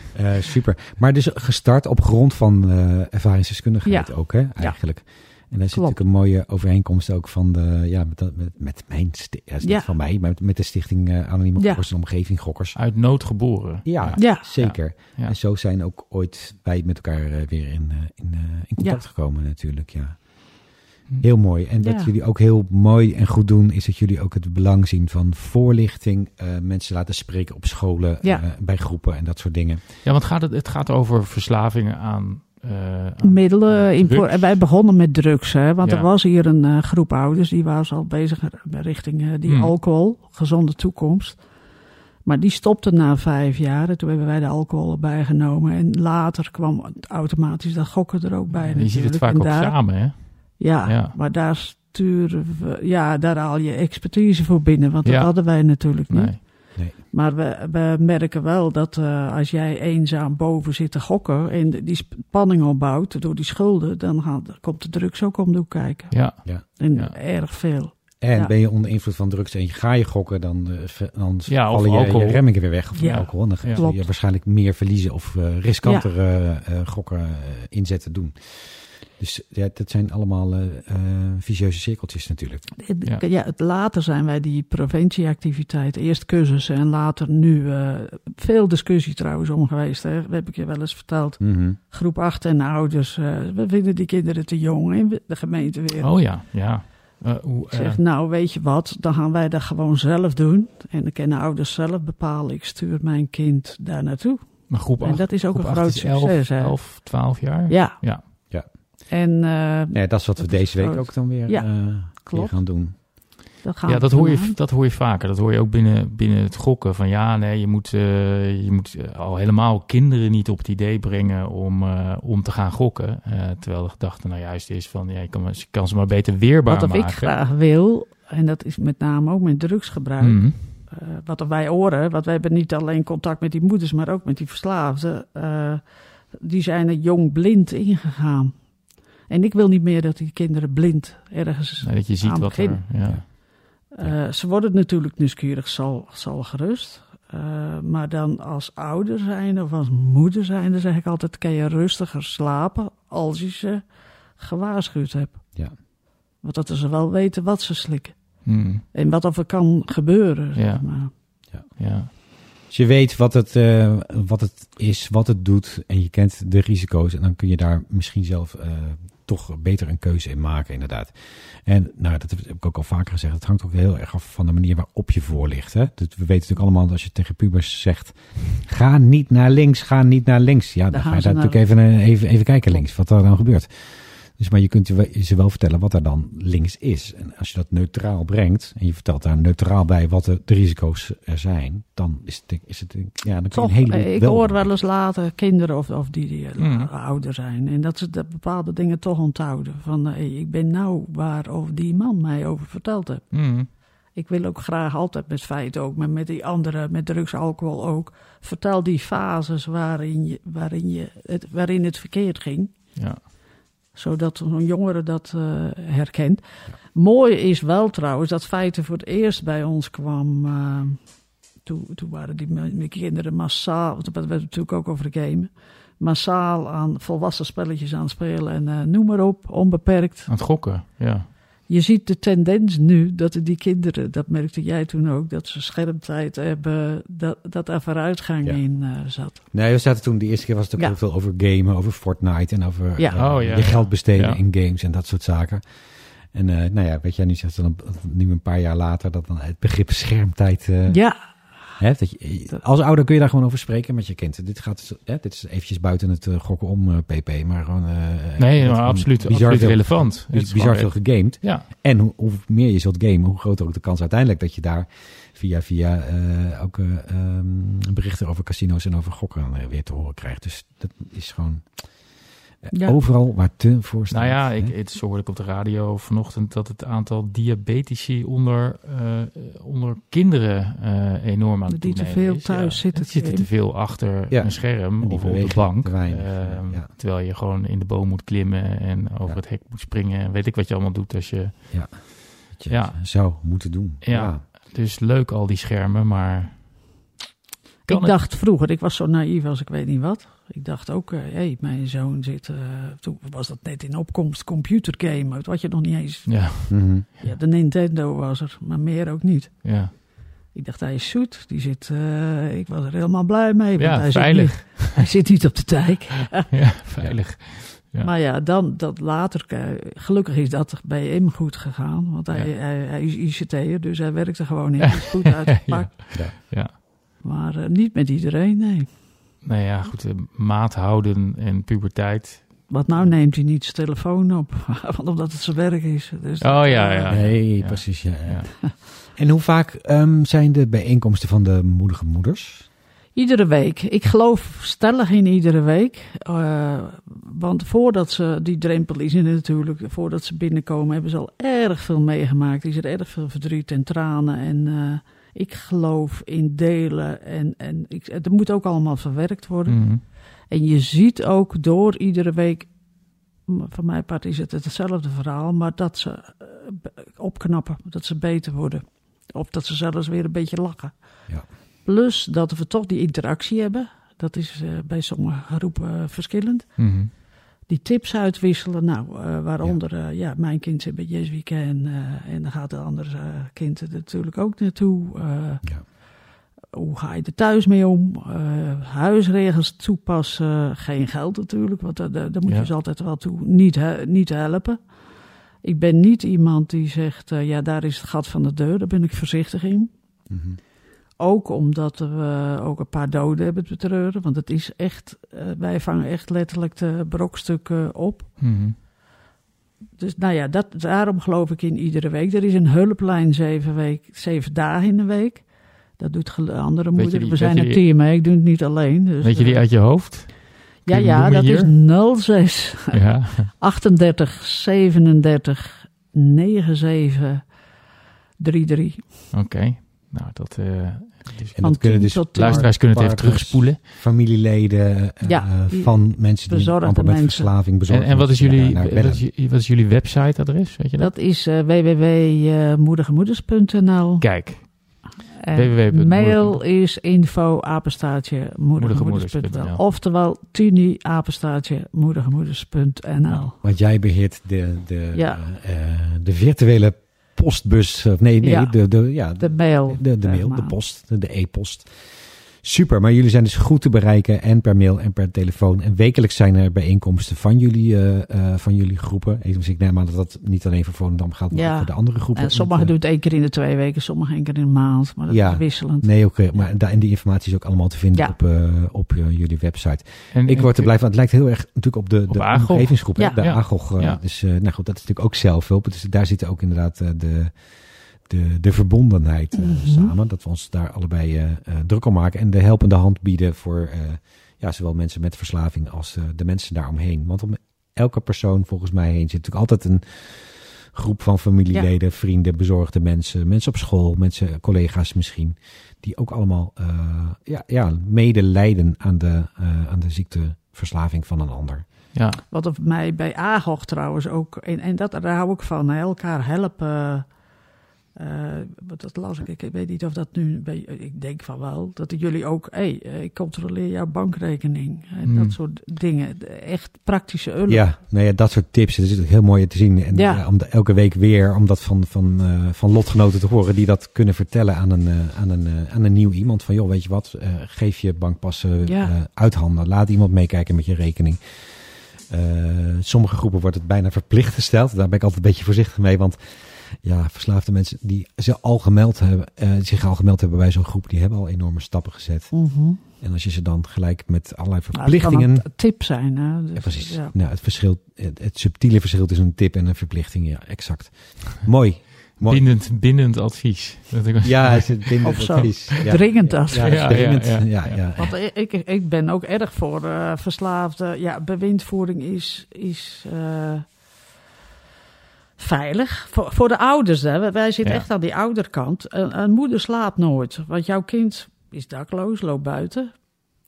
Super. Maar dus gestart op grond van ervaringsdeskundigheid Ja. ook, hè, eigenlijk. En daar zit Klopt. natuurlijk een mooie overeenkomst ook van de, ja, met, met, met mijn, ja, Ja. van mij, maar met, met de stichting eh Anonieme Ja. Gokkers en Omgeving Gokkers. Uit nood geboren. Ja, Ja. zeker. Ja. En zo zijn ook ooit wij met elkaar eh, weer in, eh, in, in contact Ja. gekomen natuurlijk, ja. Hm. Heel mooi. En wat Ja. jullie ook heel mooi en goed doen, is dat jullie ook het belang zien van voorlichting. eh, mensen laten spreken op scholen, Ja. eh, bij groepen en dat soort dingen. Ja, want gaat het, het gaat over verslavingen aan... aan- Middelen. en wij begonnen met drugs, hè, want Ja. er was hier een eh, groep ouders die was al bezig richting eh, die Hmm. alcohol, gezonde toekomst. Maar die stopte na vijf jaar. En toen hebben wij de alcohol erbij genomen. En later kwam automatisch dat gokken er ook bij. Je ziet het vaak En ook daar- samen, hè? Ja, Ja. maar daar sturen we, ja, daar haal je expertise voor binnen. Want dat hadden wij natuurlijk niet. Nee. Maar we, we merken wel dat eh, als jij eenzaam boven zit te gokken en die spanning opbouwt door die schulden, dan gaat, komt de drugs ook om de hoek kijken. Ja, En Ja. erg veel. En Ja. ben je onder invloed van drugs en je ga je gokken, dan, eh, dan Ja, vallen je, alcohol. je remmingen weer weg. Of Ja. alcohol. Dan ga Ja. je waarschijnlijk meer verliezen of eh, riskantere eh, gokken inzetten doen. Dus ja, dat zijn allemaal eh, eh, vicieuze cirkeltjes natuurlijk. Ja. Ja. het later zijn wij die preventieactiviteit, eerst cursussen en later nu eh, veel discussie trouwens om geweest. Hè. Dat heb ik je wel eens verteld. Mhm. Groep 8 en ouders, eh, we vinden die kinderen te jong en we- de gemeente weer. Oh ja, ja. Eh, hoe, Ik eh, zeg, nou weet je wat, dan gaan wij dat gewoon zelf doen. En dan kunnen ouders zelf bepalen, ik stuur mijn kind daar naartoe. maar groep En 8, dat is ook een 8 groot is 11, succes. hè. 11, 12 jaar? Ja. Ja. En eh, Ja, dat is wat we Dat deze week groot. ook dan weer, Ja, eh, weer gaan doen. dat gaan Ja, dat hoor, je, dat hoor je vaker. Dat hoor je ook binnen, binnen het gokken. Van ja, nee, je moet, eh, je moet al helemaal kinderen niet op het idee brengen om, eh, om te gaan gokken. Eh, terwijl de gedachte nou juist is van, ja, je kan, je kan ze maar beter weerbaar Wat maken. ik graag wil, en dat is met name ook met drugsgebruik. Eh, wat wij horen, want wij hebben niet alleen contact met die moeders, maar ook met die verslaafden. eh, die zijn er jong blind ingegaan. En ik wil niet meer dat die kinderen blind ergens Nee, dat je ziet aan wat er... beginnen. Ja. Eh, ze worden natuurlijk nieuwsgierig, zal, zal gerust. Eh, maar dan als ouder zijn of als moeder zijn, dan zeg ik altijd: kan je rustiger slapen als je ze gewaarschuwd hebt. Ja. Want dat ze wel weten wat ze slikken. Mhm. En wat er kan gebeuren. zeg Ja. maar. ja. Als je weet wat het, eh, wat het is, wat het doet en je kent de risico's, en dan kun je daar misschien zelf eh, toch beter een keuze in maken, inderdaad. En nou, dat heb ik ook al vaker gezegd. Het hangt ook heel erg af van de manier waarop je voor ligt. Hè? We weten natuurlijk allemaal dat als je tegen pubers zegt: ga niet naar links, ga niet naar links. Ja, dan, Dan ga je daar natuurlijk even, eh, even, even kijken links, wat er dan gebeurt. Dus, maar je kunt ze wel vertellen wat er dan links is. En als je dat neutraal brengt en je vertelt daar neutraal bij wat de, de risico's er zijn, dan is het, is het ja, dan kun je Toch, een heleboel eh, ik wel hoor wel eens later kinderen of, of die, die eh, Mm. ouder zijn. En dat ze dat bepaalde dingen toch onthouden. Van eh, ik ben nou waar over die man mij over verteld heeft. Mhm. Ik wil ook graag altijd met feiten ook, maar met die andere, met drugs, alcohol ook. Vertel die fases waarin, je, waarin, je het, waarin het verkeerd ging. ja. Zodat een jongere dat eh, herkent. Mooi is wel trouwens dat feiten voor het eerst bij ons kwam. eh, toen, waren die kinderen massaal, want hebben het natuurlijk ook over gamen. Massaal aan volwassen spelletjes aan het spelen en eh, noem maar op, onbeperkt. Aan het gokken, ja. Je ziet de tendens nu dat die kinderen, dat merkte jij toen ook, dat ze schermtijd hebben, dat, dat er vooruitgang Ja. in eh, zat. Nee, we zaten toen, de eerste keer was het ook Ja. heel veel over gamen, over Fortnite en over Ja. eh, Oh, ja, je geld besteden Ja. in games en dat soort zaken. En eh, nou ja, weet jij, nu zegt dan nu een paar jaar later dat dan het begrip schermtijd. eh, Ja, hè, dat je, als ouder kun je daar gewoon over spreken met je kind. Dit, gaat, hè, dit is eventjes buiten het eh, gokken om, eh, PP, maar gewoon. eh, Nee, maar absoluut, bizar absoluut relevant. Is Bizar veel gegamed. Ja, En hoe, hoe meer je zult gamen, hoe groter ook de kans uiteindelijk dat je daar via, via eh, ook eh, ehm, berichten over casino's en over gokken eh, weer te horen krijgt. Dus dat is gewoon Ja. Overal waar te voor staat. Nou ja, hè? ik, het zo hoorde ik op de radio vanochtend dat het aantal diabetici onder, eh, onder kinderen eh, enorm aan het Die te toenemen veel is. thuis zitten, Die zitten te veel achter Ja. een scherm of op de bank. ja. Terwijl je gewoon in de boom moet klimmen en over Ja. het hek moet springen. En weet ik wat je allemaal doet als je... Dat je ja. zou moeten doen. Ja. Dus leuk al die schermen, maar... Kan ik dacht vroeger, ik was zo naïef als ik weet niet wat. Ik dacht ook, hé, hey, mijn zoon zit, eh, toen was dat net in opkomst, computergame, wat je nog niet eens... Ja, Mhm. Ja, de Nintendo was er, maar meer ook niet. ja. Ik dacht, hij is zoet, die zit, eh, ik was er helemaal blij mee. want ja hij veilig. Zit niet, hij zit niet op de dijk. ja, veilig. Ja. Maar ja, dan, dat later, eh, gelukkig is dat bij hem goed gegaan. Want hij, Ja. hij, hij is ICT'er, dus hij werkte gewoon is goed uitgepakt. Ja. Maar eh, niet met iedereen, nee. Nou ja, goed. eh, maat houden en puberteit. Want nou neemt hij niet zijn telefoon op, want omdat het zijn werk is. Dus Oh ja, ja. Nee, ja. precies. Ja. En hoe vaak ehm, zijn de bijeenkomsten van de moedige moeders? Iedere week. Ik geloof stellig in iedere week. Eh, want voordat ze, die drempel is natuurlijk, voordat ze binnenkomen, hebben ze al erg veel meegemaakt. Is er erg veel verdriet en tranen. En eh, ik geloof in delen. En, en ik, het moet ook allemaal verwerkt worden. Mhm. En je ziet ook door iedere week, van mijn part is het hetzelfde verhaal, maar dat ze eh, opknappen, dat ze beter worden. Of dat ze zelfs weer een beetje lachen. Ja. Plus dat we toch die interactie hebben. Dat is eh, bij sommige groepen verschillend. Mhm. Die tips uitwisselen. Nou, eh, waaronder, ja. ja, mijn kind zit bij Yes Weekend. eh, en dan gaat de andere eh, kind er natuurlijk ook naartoe. Eh, Ja. hoe ga je er thuis mee om? Eh, huisregels toepassen. Geen geld natuurlijk, want daar, daar moet Ja. je ze altijd wel toe niet, he- niet helpen. Ik ben niet iemand die zegt, eh, ja, daar is het gat van de deur. Daar ben ik voorzichtig in. Mhm. Ook omdat we ook een paar doden hebben te betreuren. Want het is echt, eh, wij vangen echt letterlijk de brokstukken op. Mhm. Dus nou ja, dat, daarom geloof ik in iedere week. Er is een hulplijn zeven, week, zeven dagen in de week. Dat doet andere moeders. die- We zijn een team, hè. ik doe het niet alleen. Dus, Weet je die eh, uit je hoofd? Ja, ja, dat is hier? 06 Ja. 38 37 97 33. Oké. Nou, dat... eh, dus En dat kunnen dus eh, luisteraars kunnen het even terugspoelen. familieleden eh, Ja, eh, van mensen die amper met verslaving En, bezorgd en wat, is jullie, Ja, nou, wat, is, je- wat is jullie websiteadres? Weet je dat? Dat is uh, www.moedigemoeders.nl. Kijk. En mail is info apenstaartje moedigemoeders.nl. Oftewel tini apenstaartje moedigemoeders.nl. Want jij beheert de, de, Ja. eh, de virtuele postbus. Of nee, nee, Ja. de, de, ja, De mail. de, de mail, de post, de, de e-post. Super, maar jullie zijn dus goed te bereiken en per mail en per telefoon. En wekelijks zijn er bijeenkomsten van jullie, eh, eh, van jullie groepen. Even, dus ik neem aan dat dat niet alleen voor Volendam geldt, maar Ja. ook voor de andere groepen. En sommigen Met, doen het één keer in de twee weken, sommigen één keer in de maand. Maar dat Ja. is wisselend. eh, Nee, oké, maar da- en die informatie is ook allemaal te vinden Ja. op, eh, op eh, jullie website. En, Ik en- word er blij van. Het lijkt heel erg natuurlijk op de, Op de AGOG. omgevingsgroep. De Ja. AGOG. eh, Ja. Dus eh, nou goed, dat is natuurlijk ook zelfhulp. Dus daar zitten ook inderdaad eh, de, de, de verbondenheid eh, Mhm. samen. Dat we ons daar allebei eh, eh, druk om maken. En de helpende hand bieden voor eh, ja, zowel mensen met verslaving als de mensen daaromheen. Want om elke persoon volgens mij heen zit natuurlijk altijd een groep van familieleden, vrienden, bezorgde mensen. Mensen op school, mensen, collega's misschien. Die ook allemaal eh, ja, ja, medelijden aan de, eh, aan de ziekteverslaving van een ander. Ja, Wat op mij bij AGOG trouwens ook, en, en dat, daar hou ik van, hè, elkaar helpen. Eh, wat dat las ik, ik weet niet of dat nu, bij, ik denk van wel, dat jullie ook, hé, hey, ik controleer jouw bankrekening. En Hmm. dat soort dingen. Echt praktische hulp. Ja, nou ja, dat soort tips. Het is ook heel mooi te zien. En Ja. om de- elke week weer, om dat van, van, eh, van lotgenoten te horen, die dat kunnen vertellen aan een, eh, aan een, eh, aan een nieuw iemand. Van joh, weet je wat, eh, geef je bankpassen Ja. eh, uit handen. Laat iemand meekijken met je rekening. Eh, sommige groepen wordt het bijna verplicht gesteld. Daar ben ik altijd een beetje voorzichtig mee. Want ja, verslaafde mensen die zich al gemeld hebben, eh, zich al gemeld hebben bij zo'n groep, die hebben al enorme stappen gezet. Mhm. En als je ze dan gelijk met allerlei Nou, het kan verplichtingen. een tip zijn. Hè? Dus, Ja, precies. ja. Nou, het, verschil, het, het subtiele verschil tussen een tip en een verplichting. Ja, exact. Mooi. Mooi. Bindend, bindend advies. Dat ik- Ja, is het zo. advies. Ja. Dringend als Ja, Ja, dringend. ja, Ja, ja, ja, Want ik, ik ben ook erg voor eh verslaafden. Ja, bewindvoering is, is eh, veilig. Voor, voor de ouders, hè. Wij zitten Ja. echt aan die ouderkant. Een, een moeder slaapt nooit. Want jouw kind is dakloos, loopt buiten.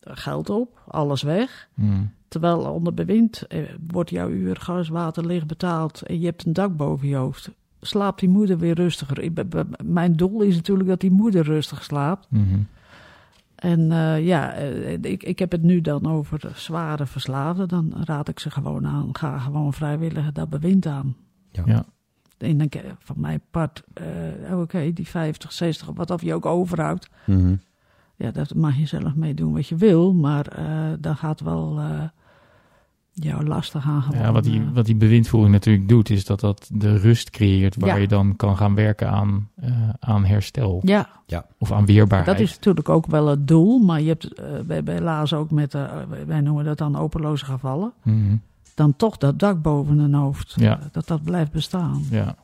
Geld op, alles weg. Hmm. Terwijl onder bewind eh, wordt jouw uur gas, water, licht betaald. En je hebt een dak boven je hoofd. Slaapt die moeder weer rustiger. Ik, mijn doel is natuurlijk dat die moeder rustig slaapt. Mhm. En eh, ja, eh, ik, ik heb het nu dan over zware verslaafden. Dan raad ik ze gewoon aan. Ga gewoon vrijwillig dat bewind aan. Ja. Ja. En dan van mijn part, eh, oké, die 50, 60, wat of je ook overhoudt. Mhm. Ja, dat mag je zelf mee doen wat je wil. Maar eh, dan gaat wel eh jou lastig gaan gewoon. Ja, wat die, wat die bewindvoering natuurlijk doet, is dat dat de rust creëert waar Ja. je dan kan gaan werken aan, eh, aan herstel. ja, Of aan weerbaarheid. dat is natuurlijk ook wel het doel. Maar je hebt bij, bij helaas ook met, eh, wij noemen dat dan openloze gevallen. Mhm. Dan toch dat dak boven hun hoofd. Ja. eh, dat dat blijft bestaan. Ja.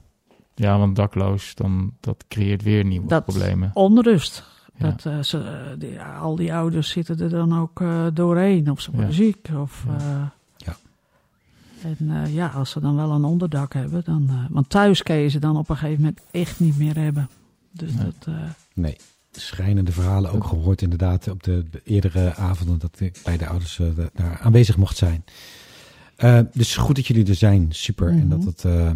ja, want dakloos, dan, dat creëert weer nieuwe Dat- problemen. Onrust. Ja. Dat, eh, ze, eh, die- al die ouders zitten er dan ook eh, doorheen. Of ze worden Ja. ziek. Of, Ja. eh, Ja. En ja, als ze dan wel een onderdak hebben. Dan, eh, want thuis kan je ze dan op een gegeven moment echt niet meer hebben. Dus Nee. dat... eh, Nee, schrijnende verhalen ook gehoord inderdaad op de, de eerdere avonden dat ik bij de ouders da- daar aanwezig mocht zijn. Eh, dus goed dat jullie er zijn, super. En Mhm. dat het eh,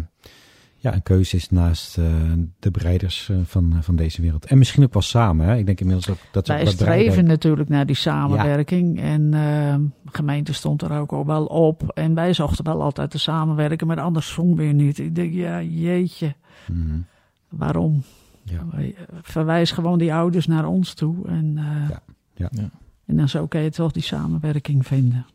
ja, een keuze is naast eh, de bereiders eh, van, van deze wereld. En misschien ook wel samen. Hè? Ik denk inmiddels ook dat ze wij ook streven natuurlijk naar die samenwerking. En eh, de gemeente stond er ook al wel op. En wij zochten wel altijd te samenwerken. Maar andersom weer niet. Ik denk, ja, jeetje. Mhm. Waarom? Ja. Wij, Verwijs gewoon die ouders naar ons toe. En, Ja, en dan zo kan je toch die samenwerking vinden.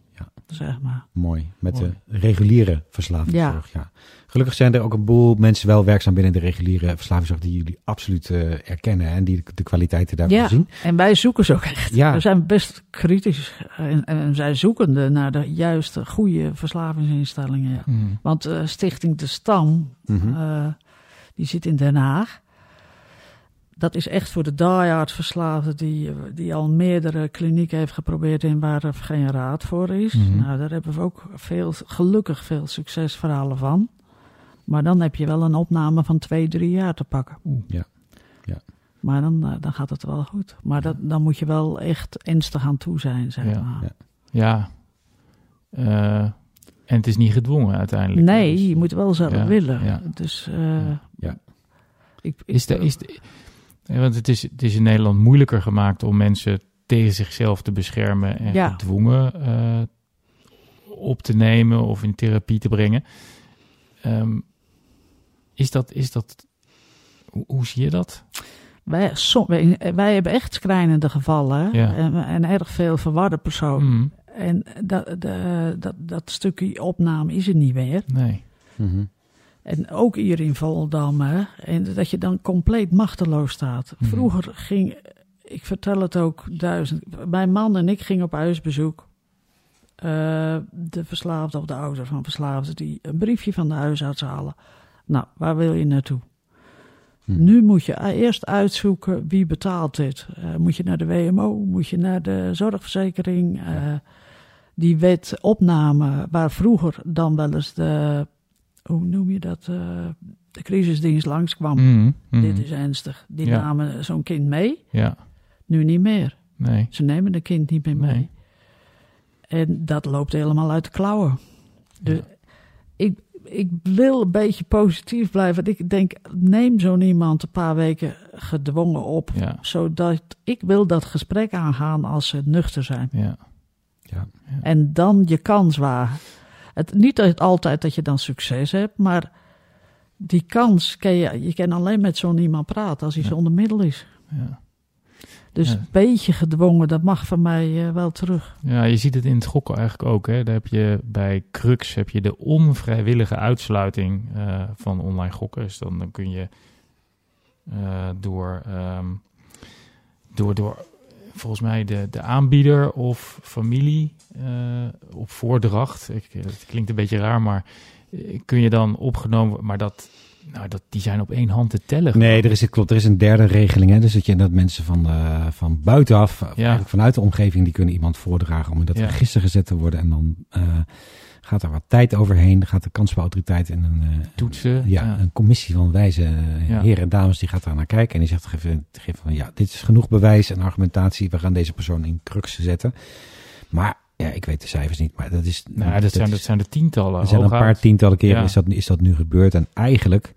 Zeg maar. Mooi. Met Mooi. de reguliere verslavingszorg. Ja. Ja. Gelukkig zijn er ook een boel mensen wel werkzaam binnen de reguliere verslavingszorg die jullie absoluut eh, erkennen en die de, de kwaliteiten daarvan Ja, zien. en wij zoeken ze ook echt. Ja. We zijn best kritisch en, en zijn zoekende naar de juiste, goede verslavingsinstellingen. Ja. Mhm. Want eh, Stichting De Stam, Mhm. eh, die zit in Den Haag. Dat is echt voor de diehard verslaafden die, die al meerdere klinieken heeft geprobeerd en waar er geen raad voor is. Mhm. Nou, daar hebben we ook veel, gelukkig veel succesverhalen van. Maar dan heb je wel een opname van twee, drie jaar te pakken. Oeh. Ja. Ja. Maar dan, eh, dan gaat het wel goed. Maar dat, dan moet je wel echt ernstig aan toe zijn, zeg Ja. maar. Ja. Ja. Eh, en het is niet gedwongen uiteindelijk. Nee, Dus- je moet wel zelf Ja, willen. ja. Dus eh, Ja. ik, ik, Is de, is de, want het is, het is in Nederland moeilijker gemaakt om mensen tegen zichzelf te beschermen en Ja. gedwongen eh, op te nemen of in therapie te brengen. Ehm, is dat, is dat, hoe, hoe zie je dat? wij, som- wij, wij hebben echt schrijnende gevallen Ja. en, en erg veel verwarde personen. Mm, En dat, de, dat, dat stukje opname is er niet meer. nee. Mhm. En ook hier in Volendam. Hè? En dat je dan compleet machteloos staat. Mhm. Vroeger ging, ik vertel het ook duizend. Mijn man en ik gingen op huisbezoek. Eh, de verslaafde of de ouder van verslaafden die een briefje van de huisarts halen. Nou, waar wil je naartoe? Hm. Nu moet je eerst uitzoeken wie betaalt dit. Eh, moet je naar de WMO, moet je naar de zorgverzekering. eh, die wet opname waar vroeger dan wel eens de, hoe noem je dat, eh, de crisisdienst langskwam. Mm, mm, Dit is ernstig. Die Ja. namen zo'n kind mee. Ja, Nu niet meer. nee. Ze nemen de kind niet meer mee. Nee. En dat loopt helemaal uit de klauwen. Dus ik, ik wil een beetje positief blijven. Want ik denk, neem zo'n iemand een paar weken gedwongen op. Ja, Zodat ik wil dat gesprek aangaan als ze nuchter zijn. ja. Ja. En dan je kans wagen. Het, niet altijd dat je dan succes hebt, maar die kans kan je, je kan alleen met zo'n iemand praten als hij Ja. zonder middel is. ja. Dus Ja. een beetje gedwongen, dat mag van mij eh, wel terug. Ja, je ziet het in het gokken eigenlijk ook. Hè. Daar heb je bij Crux heb je de onvrijwillige uitsluiting eh, van online gokken. Dus dan, dan kun je eh, door, ehm, door, door volgens mij de, de aanbieder of familie eh, op voordracht. Ik, het klinkt een beetje raar, maar eh, kun je dan opgenomen, maar dat nou, dat, die zijn op één hand te tellen. Nee, er is, het klopt, er is een derde regeling. Hè? Dus dat, je, dat mensen van, uh, van buitenaf, eigenlijk vanuit de omgeving, die kunnen iemand voordragen om in dat ja. register gezet te worden. En dan uh, gaat er wat tijd overheen. Gaat de kansspelautoriteit en een, uh, Toetsen, ja, een commissie van wijze heren en dames, die gaat daar naar kijken. En die zegt geef, geef van ja, dit is genoeg bewijs en argumentatie. We gaan deze persoon in crux zetten. Maar ja, ik weet de cijfers niet, maar dat is... Nou, dat, dat zijn, dat zijn de tientallen. Er zijn een paar tientallen keren is, dat, is dat nu gebeurd. En eigenlijk,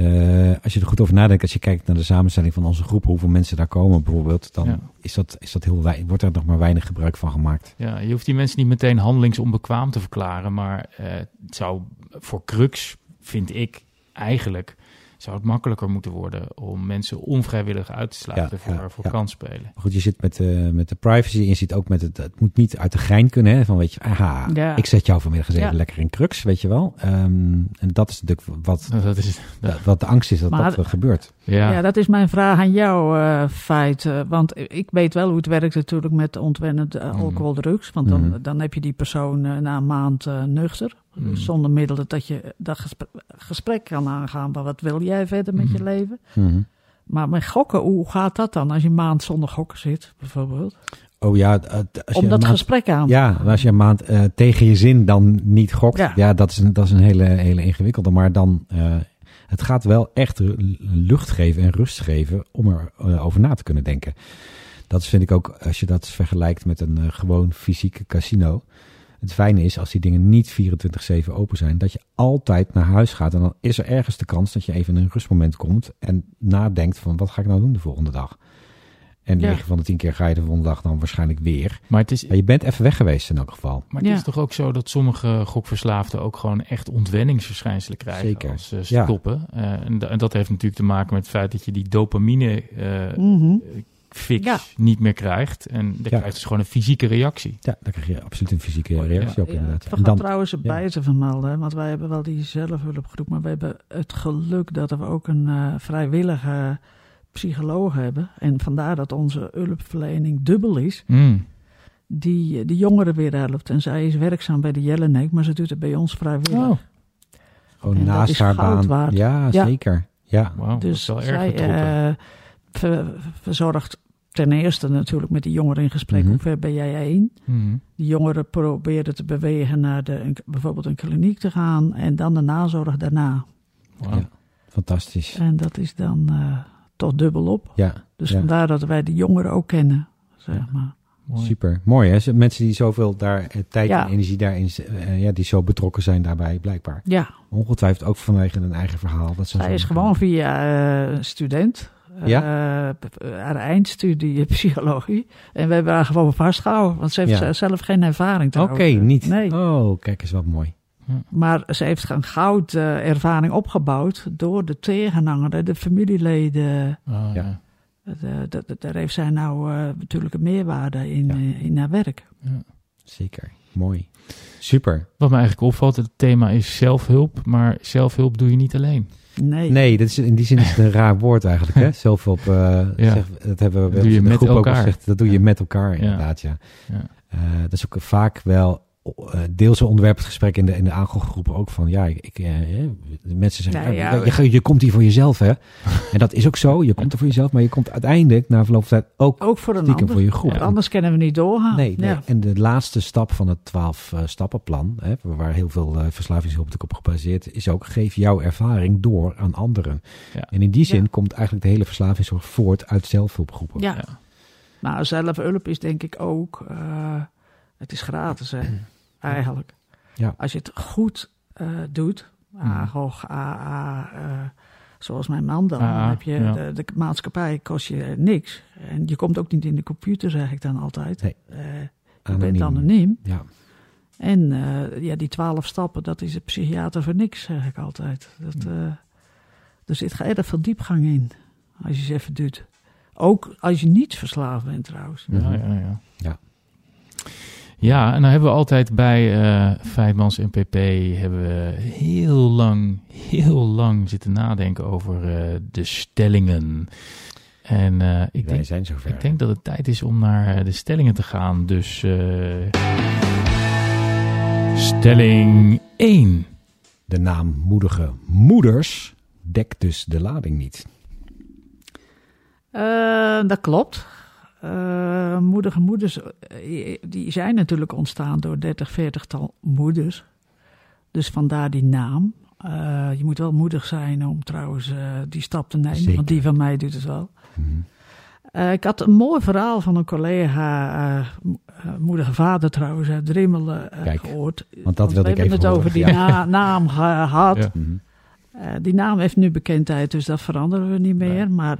uh, als je er goed over nadenkt, als je kijkt naar de samenstelling van onze groep, hoeveel mensen daar komen bijvoorbeeld, dan ja. is, dat, is dat heel weinig, wordt er nog maar weinig gebruik van gemaakt. Ja, je hoeft die mensen niet meteen handelingsonbekwaam te verklaren, maar uh, het zou voor crux, vind ik, eigenlijk zou het makkelijker moeten worden om mensen onvrijwillig uit te sluiten voor, ja, voor ja. kansspelen. Maar goed, je zit met, uh, met de privacy en je ziet ook met het, het moet niet uit de gein kunnen, hè, van weet je, aha, ik zet jou vanmiddag eens even lekker in crux, weet je wel. Um, en dat is natuurlijk wat, dat is, dat, wat de angst is dat maar, dat gebeurt. Ja. ja, dat is mijn vraag aan jou, uh, Feit. Uh, want ik weet wel hoe het werkt natuurlijk met ontwennend uh, alcohol, drugs. Want dan, mm. dan heb je die persoon na een maand nuchter. Mm. Zonder middelen dat je dat gesprek, gesprek kan aangaan. Maar wat wil jij verder met je leven? Mm. Maar met gokken, hoe gaat dat dan als je een maand zonder gokken zit, bijvoorbeeld? Oh ja, als Om je dat maand, gesprek aan Ja, als je een maand uh, tegen je zin dan niet gokt. Ja, ja dat, is een, dat is een hele, hele ingewikkelde. Maar dan, uh, het gaat wel echt lucht geven en rust geven om er uh, over na te kunnen denken. Dat vind ik ook, als je dat vergelijkt met een gewoon fysieke casino. Het fijne is, als die dingen niet 24-7 open zijn, dat je altijd naar huis gaat. En dan is er ergens de kans dat je even in een rustmoment komt en nadenkt van wat ga ik nou doen de volgende dag. En 9 ja. van de 10 keer ga je de volgende dag dan waarschijnlijk weer. Maar, het is, maar je bent even weg geweest in elk geval. Maar het ja. is toch ook zo dat sommige gokverslaafden ook gewoon echt ontwenningsverschijnselen krijgen Zeker. als ze stoppen. Ja. Uh, en, en, dat heeft natuurlijk te maken met het feit dat je die dopamine uh, mm -hmm fix ja. niet meer krijgt. En dan ja. krijg je dus gewoon een fysieke reactie. Ja, dan krijg je absoluut een fysieke reactie ook inderdaad. We gaan dan, trouwens erbij te vermelden, want wij hebben wel die zelfhulpgroep, maar we hebben het geluk dat we ook een uh, vrijwillige psycholoog hebben. En vandaar dat onze hulpverlening dubbel is. Mm. Die de jongeren weer helpt. En zij is werkzaam bij de Jellenek, maar ze doet het bij ons vrijwillig. Oh. Gewoon en naast haar baan. Waard. Ja, zeker. Ja. Wow, dus dat is wel erg zij, uh, verzorgt ten eerste natuurlijk met die jongeren in gesprek. Mhm. Hoe ver ben jij heen? Mhm. Die jongeren proberen te bewegen naar de, een- bijvoorbeeld een kliniek te gaan. En dan de nazorg daarna. Ja. Fantastisch. En dat is dan eh, toch dubbel op. Ja, Dus ja. vandaar dat wij de jongeren ook kennen. Zeg maar. Mooi. super. Mooi hè. Mensen die zoveel daar eh, tijd Ja. en energie daarin, eh, ja, die zo betrokken zijn daarbij blijkbaar. Ja, Ongetwijfeld ook vanwege een eigen verhaal. Dat ze zij is gewoon via eh, student. Ja? eh, p- haar eindstudie psychologie. En we hebben haar gewoon vastgehouden. Want ze heeft Ja. zelf geen ervaring Oké, niet. Nee. Oh, kijk eens wat mooi. Maar ze heeft een goud eh, ervaring opgebouwd door de tegenhanger, de familieleden. Ah, Ja. ja. De- de- de- daar heeft zij nou eh, natuurlijk een meerwaarde in, Ja. eh, in haar werk. Zeker. Mooi. Super. Wat me eigenlijk opvalt, het thema is zelfhulp. Maar zelfhulp doe je niet alleen. Nee. Nee, dat is, in die zin is het een raar woord eigenlijk. Hè? Zelfhulp, eh, Ja. zeg, dat hebben we doe wel je in de met groep ook al elkaar. gezegd. Dat doe je Ja. met elkaar inderdaad, ja. Ja. Eh, dat is ook vaak wel deels een onderwerp het gesprek in de, in de aangroepen ook van ja, ik, ik, eh, eh, de mensen zeggen Nou ja, ja, je, je, komt hier voor jezelf hè. en dat is ook zo, je komt er voor jezelf, maar je komt uiteindelijk na verloop van tijd ook Ook voor een stiekem ander. voor je groep. Anders kunnen we niet doorgaan. Nee, nee. Ja. en de laatste stap van het 12 eh, stappenplan, hè, waar heel veel eh, verslavingshulp natuurlijk op gebaseerd is ook geef jouw ervaring door aan anderen. Ja. En in die zin Ja. komt eigenlijk de hele verslavingszorg voort uit zelfhulpgroepen. Ja. Ja. Nou, zelfhulp is denk ik ook, eh, het is gratis hè, eigenlijk. Ja. Als je het goed eh, doet, Mhm. AGOG, AA, eh, zoals mijn man dan, heb je ja. de, de maatschappij kost je niks. En je komt ook niet in de computer, zeg ik dan altijd. Nee. Eh, je Anoniem. bent anoniem. Ja. En eh, ja, die twaalf stappen, dat is een psychiater voor niks, zeg ik altijd. Dat, eh, er zit erg veel diepgang in, als je ze even doet. Ook als je niet verslaafd bent trouwens. Ja, Mhm. ja, ja. Ja. Ja, en dan hebben we altijd bij eh Feitmans en PP hebben we heel lang, heel lang zitten nadenken over eh, de stellingen. En eh, ik, Wij denk, zijn zover. ik denk dat het tijd is om naar de stellingen te gaan. Dus eh, stelling 1. De naam moedige moeders dekt dus de lading niet. Eh, dat klopt. Uh, moedige moeders, eh, die zijn natuurlijk ontstaan door 30, 40 tal moeders. Dus vandaar die naam. Uh, je moet wel moedig zijn om trouwens die stap te nemen, Zeker. want die van mij doet het wel. Mm. ik had een mooi verhaal van een collega, moedige vader trouwens, uit Drimmelen, gehoord. Want dat wilde ik even het horen. over die ja. na naam gehad. Ja. Mm. die naam heeft nu bekendheid, dus dat veranderen we niet meer. Maar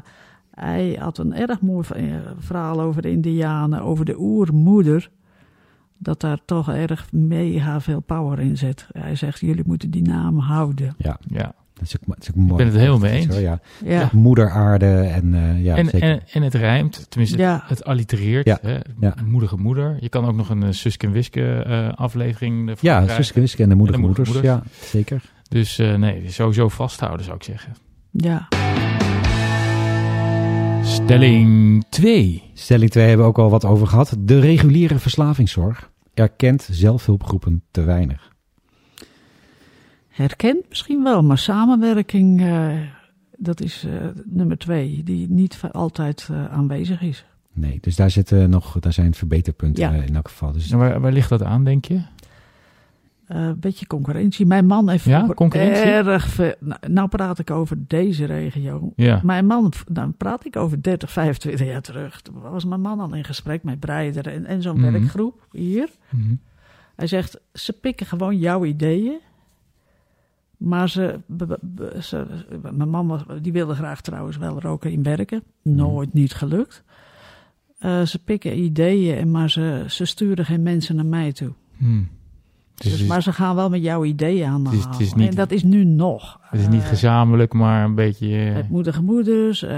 hij had een erg mooi verhaal over de Indianen, over de oermoeder. Dat daar toch erg mega veel power in zit. Hij zegt, jullie moeten die naam houden. Ja, Ja. dat is ook, dat is ook mooi. ben het helemaal mee eens. Zo, ja. Ja, Moeder aarde en uh, ja, en, zeker. en, en het rijmt, tenminste, Ja. het allitereert. Ja. Hè? Ja. Moedige moeder. Je kan ook nog een uh, Suske en Wiske uh, aflevering ja, krijgen. Suske Wiske en de moedige En de moeders. moedige Ja, zeker. Dus uh, nee, sowieso vasthouden zou ik zeggen. ja. Stelling 2. Stelling 2 hebben we ook al wat over gehad. De reguliere verslavingszorg erkent zelfhulpgroepen te weinig. Herkent misschien wel, maar samenwerking, uh, dat is uh, nummer twee, die niet altijd uh, aanwezig is. Nee, dus daar, zitten nog, daar zijn verbeterpunten Ja. in elk geval. Dus En waar, waar ligt dat aan, denk je? Een uh, beetje concurrentie. Mijn man heeft Ja, concurrentie? erg veel. Nou, nou, praat ik over deze regio. Ja. Mijn man, dan praat ik over 30, 25 jaar terug. Toen was mijn man al in gesprek met Breider en, en zo'n Mhm. werkgroep hier. Mm -hmm. Hij zegt: ze pikken gewoon jouw ideeën. Maar ze, ze, mijn man was, die wilde graag trouwens wel roken in werken. Nooit niet gelukt. Uh, ze pikken ideeën, en maar ze, ze sturen geen mensen naar mij toe. Hmm. Dus, dus, maar ze gaan wel met jouw ideeën aan de het is, het niet, en dat is nu nog. Het is niet uh, gezamenlijk, maar een beetje... Met moedige moeders. Uh,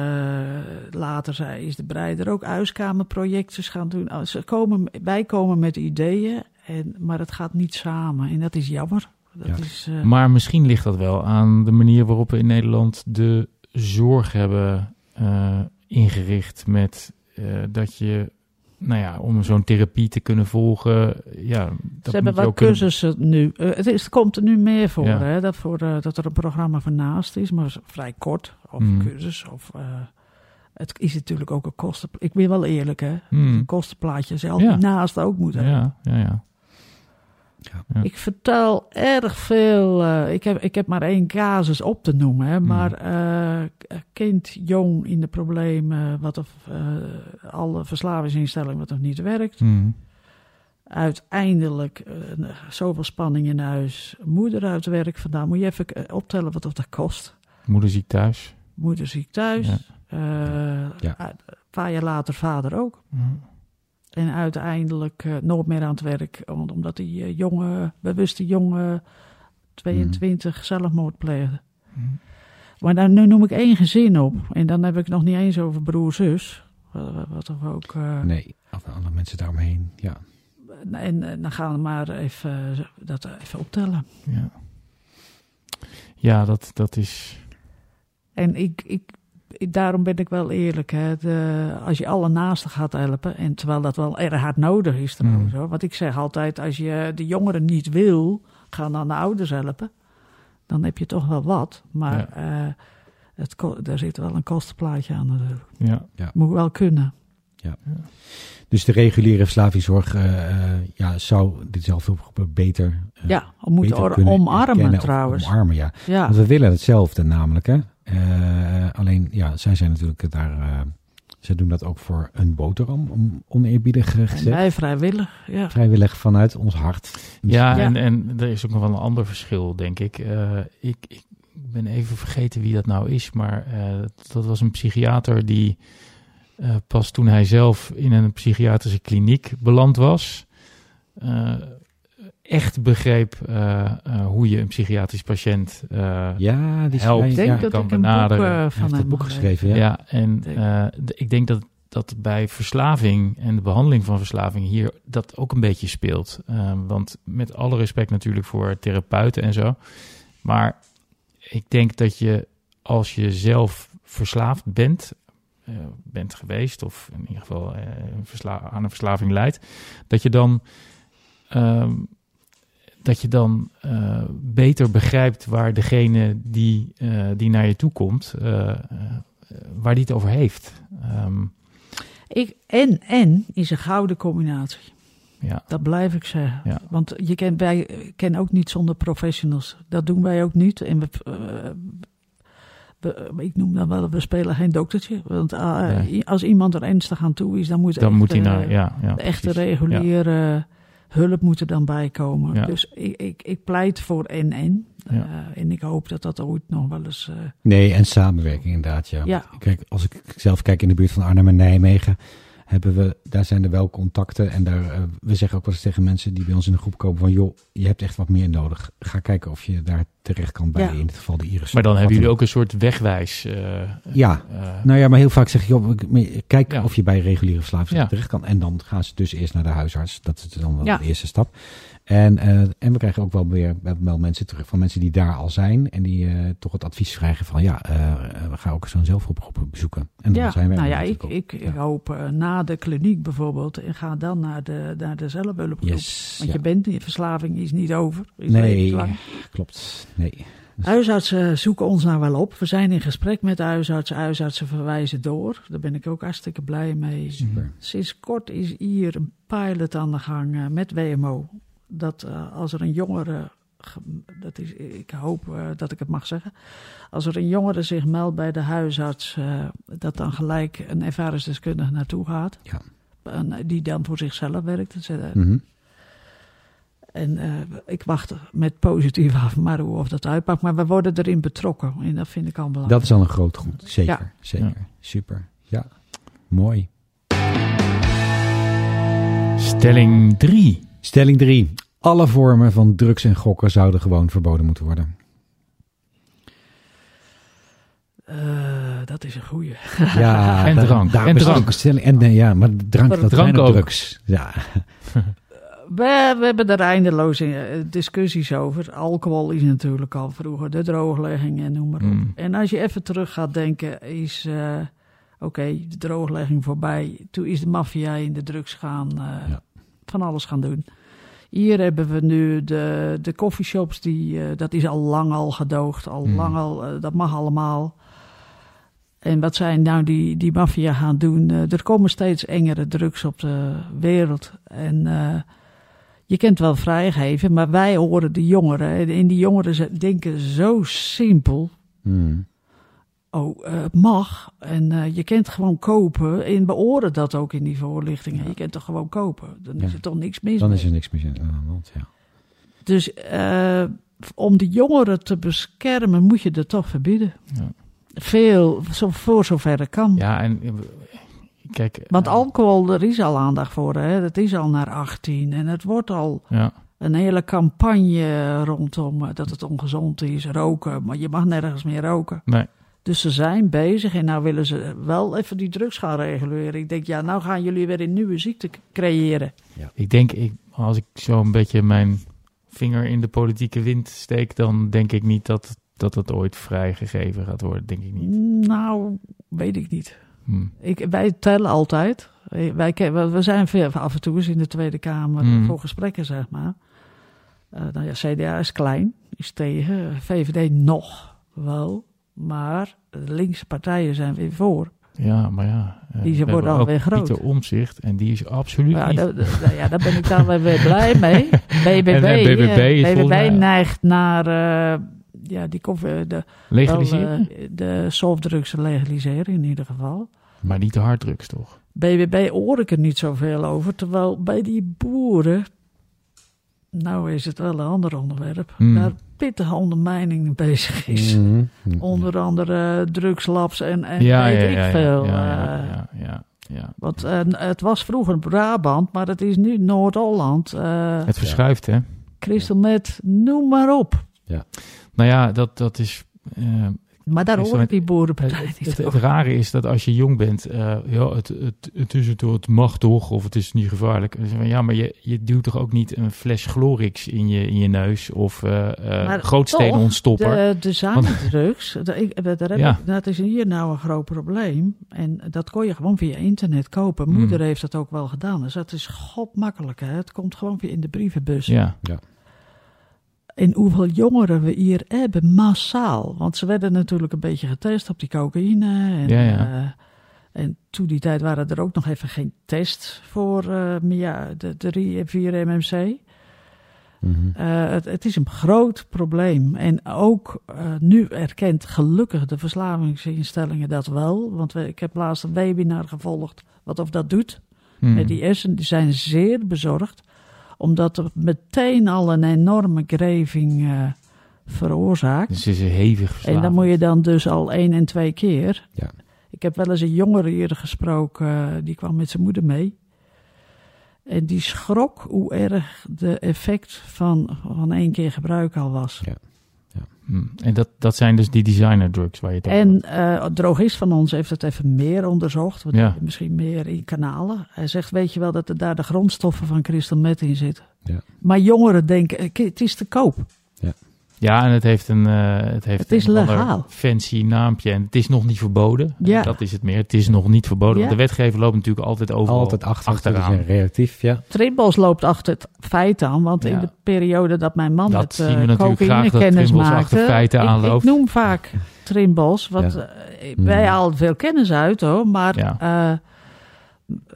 later zei, is de breider ook huiskamerprojecten gaan doen. Oh, Ze komen, wij komen met ideeën, en, maar het gaat niet samen. En dat is jammer. Dat Ja. is, uh, Maar misschien ligt dat wel aan de manier waarop we in Nederland de zorg hebben uh, ingericht met dat je, nou ja, om zo'n therapie te kunnen volgen, ja, dat Ze hebben kunnen- cursussen nu. Uh, het, is, het komt er nu meer voor, Ja. hè, dat, voor uh, dat er een programma voor naast is, maar vrij kort. Of Mm. een cursus. Of, uh, het is natuurlijk ook een kosten... Ik ben wel eerlijk, hè. Hmm. Een kostenplaatje zelf Ja. naast ook moet hebben. Ja, ja, ja. Ik vertel erg veel. eh, ik, heb, ik heb maar één casus op te noemen. Hè, Mm. maar eh, kind, jong in de problemen. Wat of eh, alle verslavingsinstellingen wat of niet werkt. Hmm. Uiteindelijk zoveel spanning in huis. Moeder uit werk vandaan. Moet je even optellen wat of dat kost. Moeder ziek thuis. Moeder ziek thuis. Ja. Ja. Een paar jaar later vader ook. Hmm. En uiteindelijk uh, nooit meer aan het werk. Omdat die uh, jonge, bewuste jonge 22 mm. zelfmoord pleegde. Mm. Maar dan, nu noem ik één gezin op. En dan heb ik nog niet eens over broer, zus. Wat, toch ook... Uh, nee, of alle mensen daaromheen, ja. En, en dan gaan we maar even dat even optellen. Ja, ja dat, dat is... En ik, ik, daarom ben ik wel eerlijk. Hè. De, als je alle naasten gaat helpen, en terwijl dat wel erg hard nodig is trouwens. Mm. Hoor. Want ik zeg altijd, als je de jongeren niet wil, ga dan de ouders helpen. Dan heb je toch wel wat. Maar ja. uh, het, daar zit wel een kostenplaatje aan natuurlijk. Ja. ja. Moet wel kunnen. Ja. ja. Dus de reguliere verslavingszorg uh, uh, ja, zou dit zelfhulpgroepen beter uh, Ja, moeten omarmen trouwens. Omarmen, ja. ja. Want we willen hetzelfde namelijk, hè. Uh, alleen, ja, zij zijn natuurlijk daar... Uh, ze doen dat ook voor een boterham, om oneerbiedig gezegd. En wij vrijwillig, ja. Vrijwillig vanuit ons hart. Dus ja, ja, En, en er is ook nog wel een ander verschil, denk ik. Uh, ik, ik ben even vergeten wie dat nou is, maar uh, dat was een psychiater die uh, pas toen hij zelf in een psychiatrische kliniek beland was, uh, echt begreep uh, uh, hoe je een psychiatrisch patiënt uh, ja, die helpt. Ik denk ja, dat kan ik benaderen. een boek van heeft hem het boek geschreven, ja. ja en ik denk dat, dat bij verslaving en de behandeling van verslaving hier dat ook een beetje speelt. want met alle respect natuurlijk voor therapeuten en zo. Maar ik denk dat je als je zelf verslaafd bent, bent geweest, of in ieder geval aan een verslaving leidt, dat je dan um, dat je dan eh, beter begrijpt waar degene die, eh, die naar je toe komt, eh, waar die het over heeft. Ehm, Ik, en, en is een gouden combinatie. ja. Dat blijf ik zeggen. Ja. Want je ken, wij kennen ook niet zonder professionals. Dat doen wij ook niet. En we, we- ik noem dan wel, we spelen geen doktertje. Want ah, Nee. als iemand er ernstig aan toe is, dan moet, Dan echt, moet hij naar, ja, ja, de echte reguliere hulp moet er dan bij komen. Ja. Dus ik, ik, ik pleit voor en-en. Ja. Eh, en ik hoop dat dat ooit nog wel eens... eh, Nee, en samenwerking inderdaad, ja. Ja. Kijk, als ik zelf kijk in de buurt van Arnhem en Nijmegen, hebben we, daar zijn er wel contacten. En daar, eh, we zeggen ook wel eens tegen mensen die bij ons in de groep komen van, joh, je hebt echt wat meer nodig. Ga kijken of je daar terecht kan bij, Ja. in dit geval de Iris. Maar dan hebben jullie ook een soort wegwijs. eh, Ja. eh, Nou ja, maar heel vaak zeg je, joh, kijk Ja. of je bij reguliere verslaving Ja. terecht kan. En dan gaan ze dus eerst naar de huisarts. Dat is dan wel Ja. de eerste stap. En, eh, en we krijgen ook wel weer wel mensen terug van mensen die daar al zijn. En die eh, toch het advies krijgen van, ja, eh, we gaan ook zo'n zelfhulpgroep bezoeken. En dan ja, zijn wij nou er ja, ik, ik, ook. ik Ja. hoop na de kliniek bijvoorbeeld... en ga dan naar de, naar de zelfhulpgroep. Yes, Want ja. je bent, je verslaving is niet over. Is Nee, klopt. Nee. Huisartsen zoeken ons nou wel op. We zijn in gesprek met de huisartsen. Huisartsen verwijzen door. Daar ben ik ook hartstikke blij mee. Super. Sinds kort is hier een pilot aan de gang met WMO. Dat eh, als er een jongere, ge- dat is, ik hoop eh, dat ik het mag zeggen. Als er een jongere zich meldt bij de huisarts, eh, dat dan gelijk een ervaringsdeskundige naartoe gaat. Ja. En, die dan voor zichzelf werkt. Dus, eh, Mhm. En eh, ik wacht met positief af, maar hoe of dat uitpakt. Maar we worden erin betrokken. En dat vind ik al belangrijk. Dat is al een groot goed. Zeker. Ja. Zeker. Super. Ja. Mooi. Stelling 3. Stelling 3. Alle vormen van drugs en gokken zouden gewoon verboden moeten worden. Eh, dat is een goeie. Ja, En drank. En drank. stelling. En nee, ja, maar drank, Maar dat drank zijn ook drugs. Ja. We, we hebben er eindeloos in, eh, discussies over. Alcohol is natuurlijk al vroeger de drooglegging en noem maar op. Mm. En als je even terug gaat denken, is eh, oké, de drooglegging voorbij. Toen is de maffia in de drugs gaan, Ja. Van alles gaan doen. Hier hebben we nu de, de coffeeshops, die, eh, dat is al lang al gedoogd. Al Mm. lang al, eh, dat mag allemaal. En wat zijn nou die, die maffia gaan doen? Eh, er komen steeds engere drugs op de wereld. En je kunt wel vrijgeven, maar wij horen de jongeren. En die jongeren ze- denken zo simpel. Hmm. Oh, het mag. En eh, je kunt gewoon kopen. En we horen dat ook in die voorlichtingen. Je kunt toch gewoon kopen. Dan is Ja. er toch niks mis Dan mee. is er niks meer aan de hand. Ja. Dus eh, om de jongeren te beschermen, moet je dat toch verbieden. Ja. Veel, zo, voor zover het kan. Ja, en kijk. Want alcohol, er is al aandacht voor. Hè? Dat is al naar 18. En het wordt al Ja, een hele campagne rondom dat het ongezond is. Roken, maar je mag nergens meer roken. nee. Dus ze zijn bezig en nou willen ze wel even die drugs gaan reguleren. Ik denk, ja, nou gaan jullie weer een nieuwe ziekte creëren. Ik denk, ik, als ik zo een beetje mijn vinger in de politieke wind steek, dan denk ik niet dat, dat het ooit vrijgegeven gaat worden. Denk ik niet. Nou, weet ik niet. Hm. Ik, wij tellen altijd. Eh, Wij, we zijn af en toe eens in de Tweede Kamer Mm. voor gesprekken, zeg maar. Eh, nou ja, CDA is klein, is tegen. VVD nog wel. Maar de linkse partijen zijn weer voor. Ja, maar ja. eh, Die worden alweer groot. Pieter Omzicht en die is absoluut Ja, niet. daar- ja, daar ben ik dan weer blij mee. BBB, En, eh, BBB is eh, volgens mij- neigt naar eh, ja, die koffie, de, Legaliseren? wel, eh, de softdrugs legaliseren in ieder geval. maar niet de harddrugs, toch? BBB hoor ik er niet zoveel over. Terwijl bij die boeren, nou is het wel een ander onderwerp, Hmm. daar pittige ondermijning bezig is. Mhm. Onder andere drugslabs en, en ja, weet ja, ik ja, ja, veel. Ja, eh, ja, ja, ja, ja. Want eh, het was vroeger Brabant, maar het is nu Noord-Holland. eh Het verschuift, hè? Crystal Met, noem maar op. Nou ja, dat, dat is. eh, Maar daar Met- die boerenpartij het, het, het rare is dat als je jong bent, eh, ja, het, het, het, is het, het mag toch, of het is niet gevaarlijk. Ja, maar je, je duwt toch ook niet een fles Glorix in je, in je neus of eh eh Maar grootstenen toch, ontstopper. De designdrugs, dat, ik, dat, daar heb Ja. ik- dat is hier nou een groot probleem. En dat kon je gewoon via internet kopen. Mm. Moeder heeft dat ook wel gedaan. Dus dat is god makkelijk. Hè? Het komt gewoon weer in de brievenbus. Ja, En hoeveel jongeren we hier hebben, massaal. Want ze werden natuurlijk een beetje getest op die cocaïne. En, Ja, ja. eh, en toen die tijd waren er ook nog even geen tests voor eh, ja, de 3 en 4 MMC. Eh, het, het is een groot probleem. En ook eh, nu erkent gelukkig de verslavingsinstellingen dat wel. Want we, ik heb laatst een webinar gevolgd wat of dat doet. Hmm. Met die Essen, die zijn zeer bezorgd. Omdat er meteen al een enorme greving eh, veroorzaakt. Dus ze is hevig verslaafd. En dan moet je dan dus al één en twee keer. Ja. Ik heb wel eens een jongere hier gesproken, eh, die kwam met zijn moeder mee. En die schrok hoe erg de effect van, van één keer gebruik al was. Hmm. En dat, dat zijn dus die designer drugs waar je het over En eh een drogist van ons heeft het even meer onderzocht. Want Ja. Misschien meer in kanalen. Hij zegt, weet je wel dat er daar de grondstoffen van crystal meth in zitten. Ja. Maar jongeren denken, eh, het is te koop. Ja, en het heeft een, eh, het heeft Het is een legaal. fancy naampje. En het is nog niet verboden. Ja. Dat is het meer. Het is nog niet verboden. Ja. Want de wetgever loopt natuurlijk altijd overal Altijd achter, achteraan. natuurlijk, ja, reactief, ja. Trimbos loopt achter het feit aan. Want in Ja. de periode dat mijn man Dat met zien uh, we natuurlijk graag, dat kennis Trimbos maakte. achter feiten ik, aanloopt. Ik noem vaak Trimbos. Want Ja. eh, wij halen veel kennis uit hoor. Maar Ja.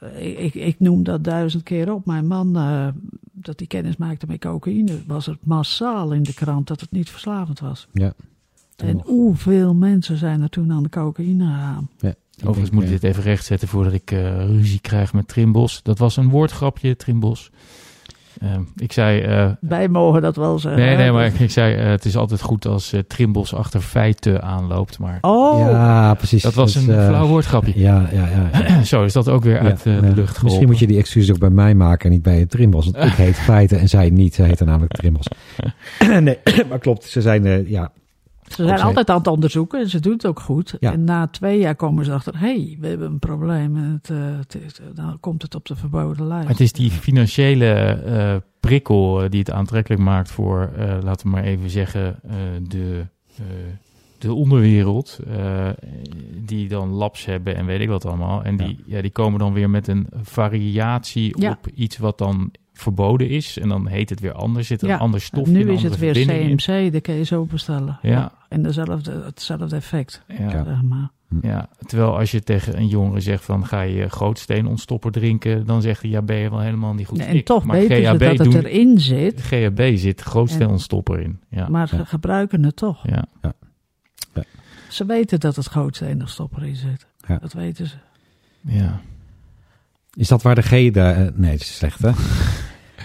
Eh, ik, ik, ik noem dat duizend keer op. Mijn man, eh, dat hij kennis maakte met cocaïne, was het massaal in de krant dat het niet verslavend was. Ja. En hoeveel mensen zijn er toen aan de cocaïne gegaan? Overigens moet ik dit even rechtzetten voordat ik eh, ruzie krijg met Trimbos. Dat was een woordgrapje, Trimbos. Ehm, ik zei... eh, Wij mogen dat wel zeggen. nee, nee, maar ik zei... eh, het is altijd goed als eh, Trimbos achter feiten aanloopt. Maar Oh, Ja, precies. dat was een flauw woordgrapje. Ja, ja, ja. ja. Zo is dat ook weer uit Ja, de lucht geholpen. Misschien moet je die excuses ook bij mij maken en niet bij het Trimbos. Want ik heet Feiten en zij niet. Zij heette namelijk Trimbos. nee, maar klopt. Ze zijn, eh, ja, Ze zijn altijd aan het onderzoeken en ze doen het ook goed. Ja. En na twee jaar komen ze achter, hé, hey, we hebben een probleem. En het, eh, het is- dan komt het op de verboden lijst. Maar het is die financiële eh, prikkel eh, die het aantrekkelijk maakt voor, eh, laten we maar even zeggen, eh, de, eh, de onderwereld. eh, die dan labs hebben en weet ik wat allemaal. En die, ja. die komen dan weer met een variatie Ja. op iets wat dan verboden is. En dan heet het weer anders. Zit er Ja. een ander stof in, nu is het weer in. CMC, de kun je zo bestellen. Ja. En dezelfde, hetzelfde effect, Ja. Zeg maar. Ja, terwijl als je tegen een jongere zegt van ga je grootsteenontstopper drinken, dan zegt hij ja ben je wel helemaal niet goed. Nee, en Ik- toch maar weten ze GHB dat het erin zit, GHB zit grootsteenontstopper in. Ja. maar ze gebruiken het toch. ja. Ze weten dat het grootste en stopper in zit. Ja. Dat weten ze. ja. Is dat waar de G... De, eh, nee, dat is slecht, hè?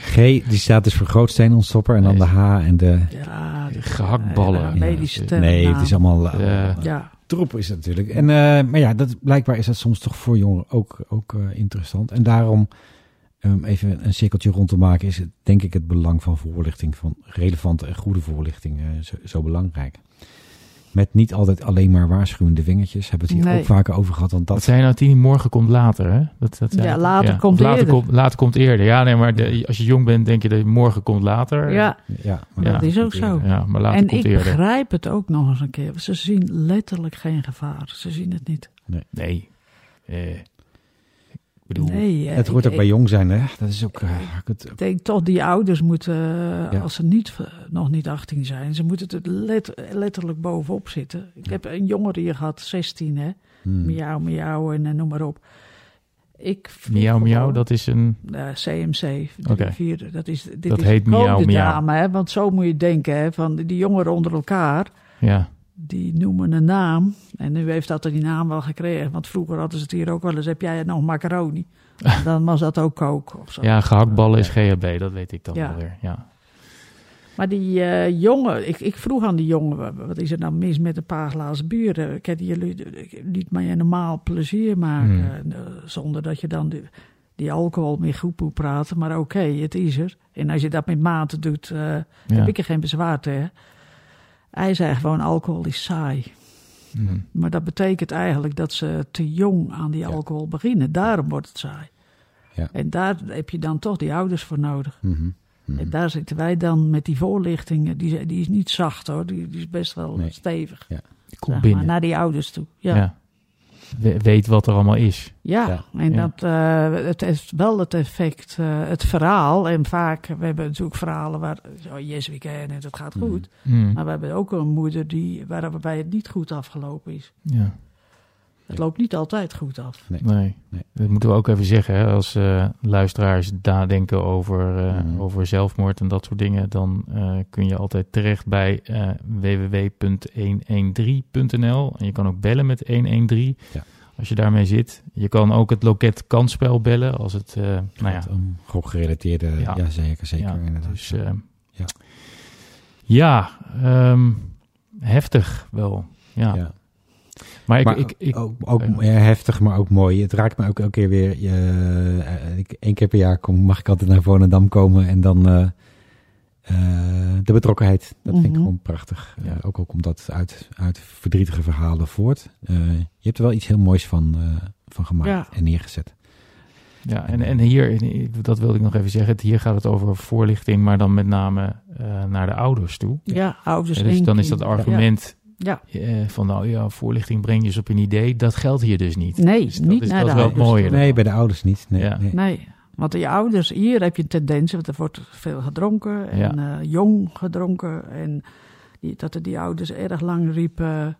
G, die staat dus voor grootsteenontstopper. En dan de H en de... Ja, die Gehaktballen. Ja, medische term. Nee, het is allemaal... Eh, Ja, troep is het natuurlijk. En, eh, maar ja, dat, blijkbaar is dat soms toch voor jongeren ook, ook eh, interessant. En daarom, um, even een cirkeltje rond te maken, is het denk ik het belang van voorlichting, van relevante en goede voorlichting, eh, zo, zo belangrijk. Met niet altijd alleen maar waarschuwende vingertjes. Hebben we het hier Nee. ook vaker over gehad. Want Wat dat, zei je nou, Tini? Morgen komt later, hè? Dat, dat Ja, later komt later eerder. Komt, later komt eerder. Ja, nee, maar de- als je jong bent, denk je dat morgen komt later. ja, ja, maar Ja. dat is ook zo. Ja, maar later En komt ik eerder. begrijp het ook nog eens een keer. Ze zien letterlijk geen gevaar. Ze zien het niet. Nee. Eh, ik bedoel, Nee, eh, het hoort ik- ook bij jong zijn, hè? Dat is ook... eh, het, Ik denk toch, die ouders moeten, eh, Ja. als ze niet, nog niet 18 zijn, ze moeten er let- letterlijk bovenop zitten. Ik heb een jongere hier gehad, 16, hè. hmm. Miauw, miauw en noem maar op. Ik miauw, miauw, gewoon- dat is een... Eh, CMC, drie, vierde. Dat is, dit Dat is heet de miauw, miauw. dame, hè, want zo moet je denken, hè, van die jongeren onder elkaar, Ja, die noemen een naam. En nu heeft dat die naam wel gekregen, want vroeger hadden ze het hier ook wel eens, heb jij nog macaroni? Dan was dat ook kook of zo. ja gehaktballen is GHB, dat weet ik dan Ja. wel weer. Ja. Maar die eh, jongen, ik, ik vroeg aan die jongen, wa- wat is er nou mis met een paar glazen? Eh, Kunnen jullie niet maar je normaal plezier maken, Hmm. eh, zonder dat je dan die, die alcohol meer goed moet praten. Maar oké, het is er. En als je dat met mate doet, eh, Ja. heb ik er geen bezwaar tegen. Hij zei gewoon, alcohol is saai. Mhm. Maar dat betekent eigenlijk dat ze te jong aan die Ja. alcohol beginnen. Daarom wordt het saai. Ja. En daar heb je dan toch die ouders voor nodig. Mhm. Mhm. En daar zitten wij dan met die voorlichting. Die, die is niet zacht hoor, die, die is best wel Nee. stevig. Die zeg komt maar, binnen. naar die ouders toe. Ja. Weet wat er allemaal is. Ja, Ja, en ja. Dat, eh, het heeft wel het effect, eh, het verhaal. En vaak, we hebben natuurlijk verhalen waar, oh, yes we can, en het gaat Mhm. goed. Mm. Maar we hebben ook een moeder die, waarbij het niet goed afgelopen is. Ja. Het loopt niet altijd goed af. Nee. Nee. Nee. dat moeten we ook even zeggen. Hè? Als eh, luisteraars nadenken over, eh, Mhm. over zelfmoord en dat soort dingen, dan eh, kun je altijd terecht bij eh, www.113.nl. En je kan ook bellen met 113 Ja. als je daarmee zit. Je kan ook het loket kansspel bellen als het, eh, nou ja, Om gokgerelateerde, Ja. ja, zeker, zeker. ja, inderdaad. dus, eh, Ja. ja, ehm, heftig wel. Ja. Maar ik, maar ik, ik, ook, ook eh, ja, heftig, maar ook mooi. Het raakt me ook elke keer weer. je- eh, ik, één keer per jaar kom, mag ik altijd naar Volendam komen en dan eh, eh, de betrokkenheid. Dat vind ik Mhm. gewoon prachtig. Ja. Eh, ook al komt dat uit, uit verdrietige verhalen voort. Eh, je hebt er wel iets heel moois van, eh, van gemaakt Ja. en neergezet. Ja, en, en hier, dat wilde ik nog even zeggen, hier gaat het over voorlichting, maar dan met name eh, naar de ouders toe. Ja, ouders Ja, dus dan is dat argument Ja. eh, van, nou ja, voorlichting breng je eens op een idee, dat geldt hier dus niet. Nee, Dus dat niet is, naar dat de is wel het ouders mooie. toe. Nee, bij de ouders niet. Nee, Ja. nee. Nee, want die ouders, hier heb je een tendens, want er wordt veel gedronken en eh, jong gedronken. En die, dat er die ouders erg lang riepen,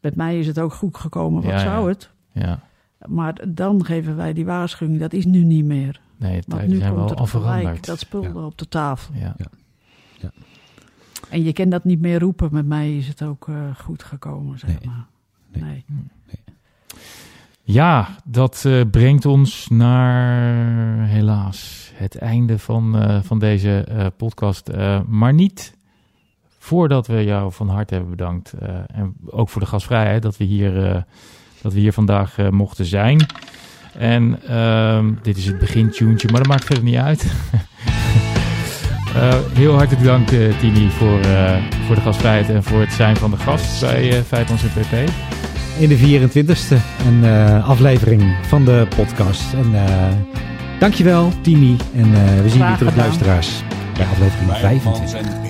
met mij is het ook goed gekomen, wat Ja, ja. zou het? Ja, Maar dan geven wij die waarschuwing, dat is nu niet meer. nee, de Want nu zijn komt wel er al gelijk veranderd. dat spul Ja. op de tafel. Ja. En je kan dat niet meer roepen, met mij is het ook eh, goed gekomen, zeg Nee. maar. Nee. Nee. Ja, dat eh, brengt ons naar helaas het einde van, eh, van deze podcast. Maar niet voordat we jou van harte hebben bedankt. en ook voor de gastvrijheid dat we hier, dat we hier vandaag mochten zijn. En ehm, dit is het begintuntje, maar dat maakt verder niet uit. Eh, heel hartelijk dank, eh, Tini, voor, eh, voor de gastvrijheid en voor het zijn van de gast bij eh Feitons en PP. In de 24ste een, eh, aflevering van de podcast. En eh, dankjewel, Tini. En eh, we zien jullie terug, luisteraars, bij aflevering Wijmans 25. en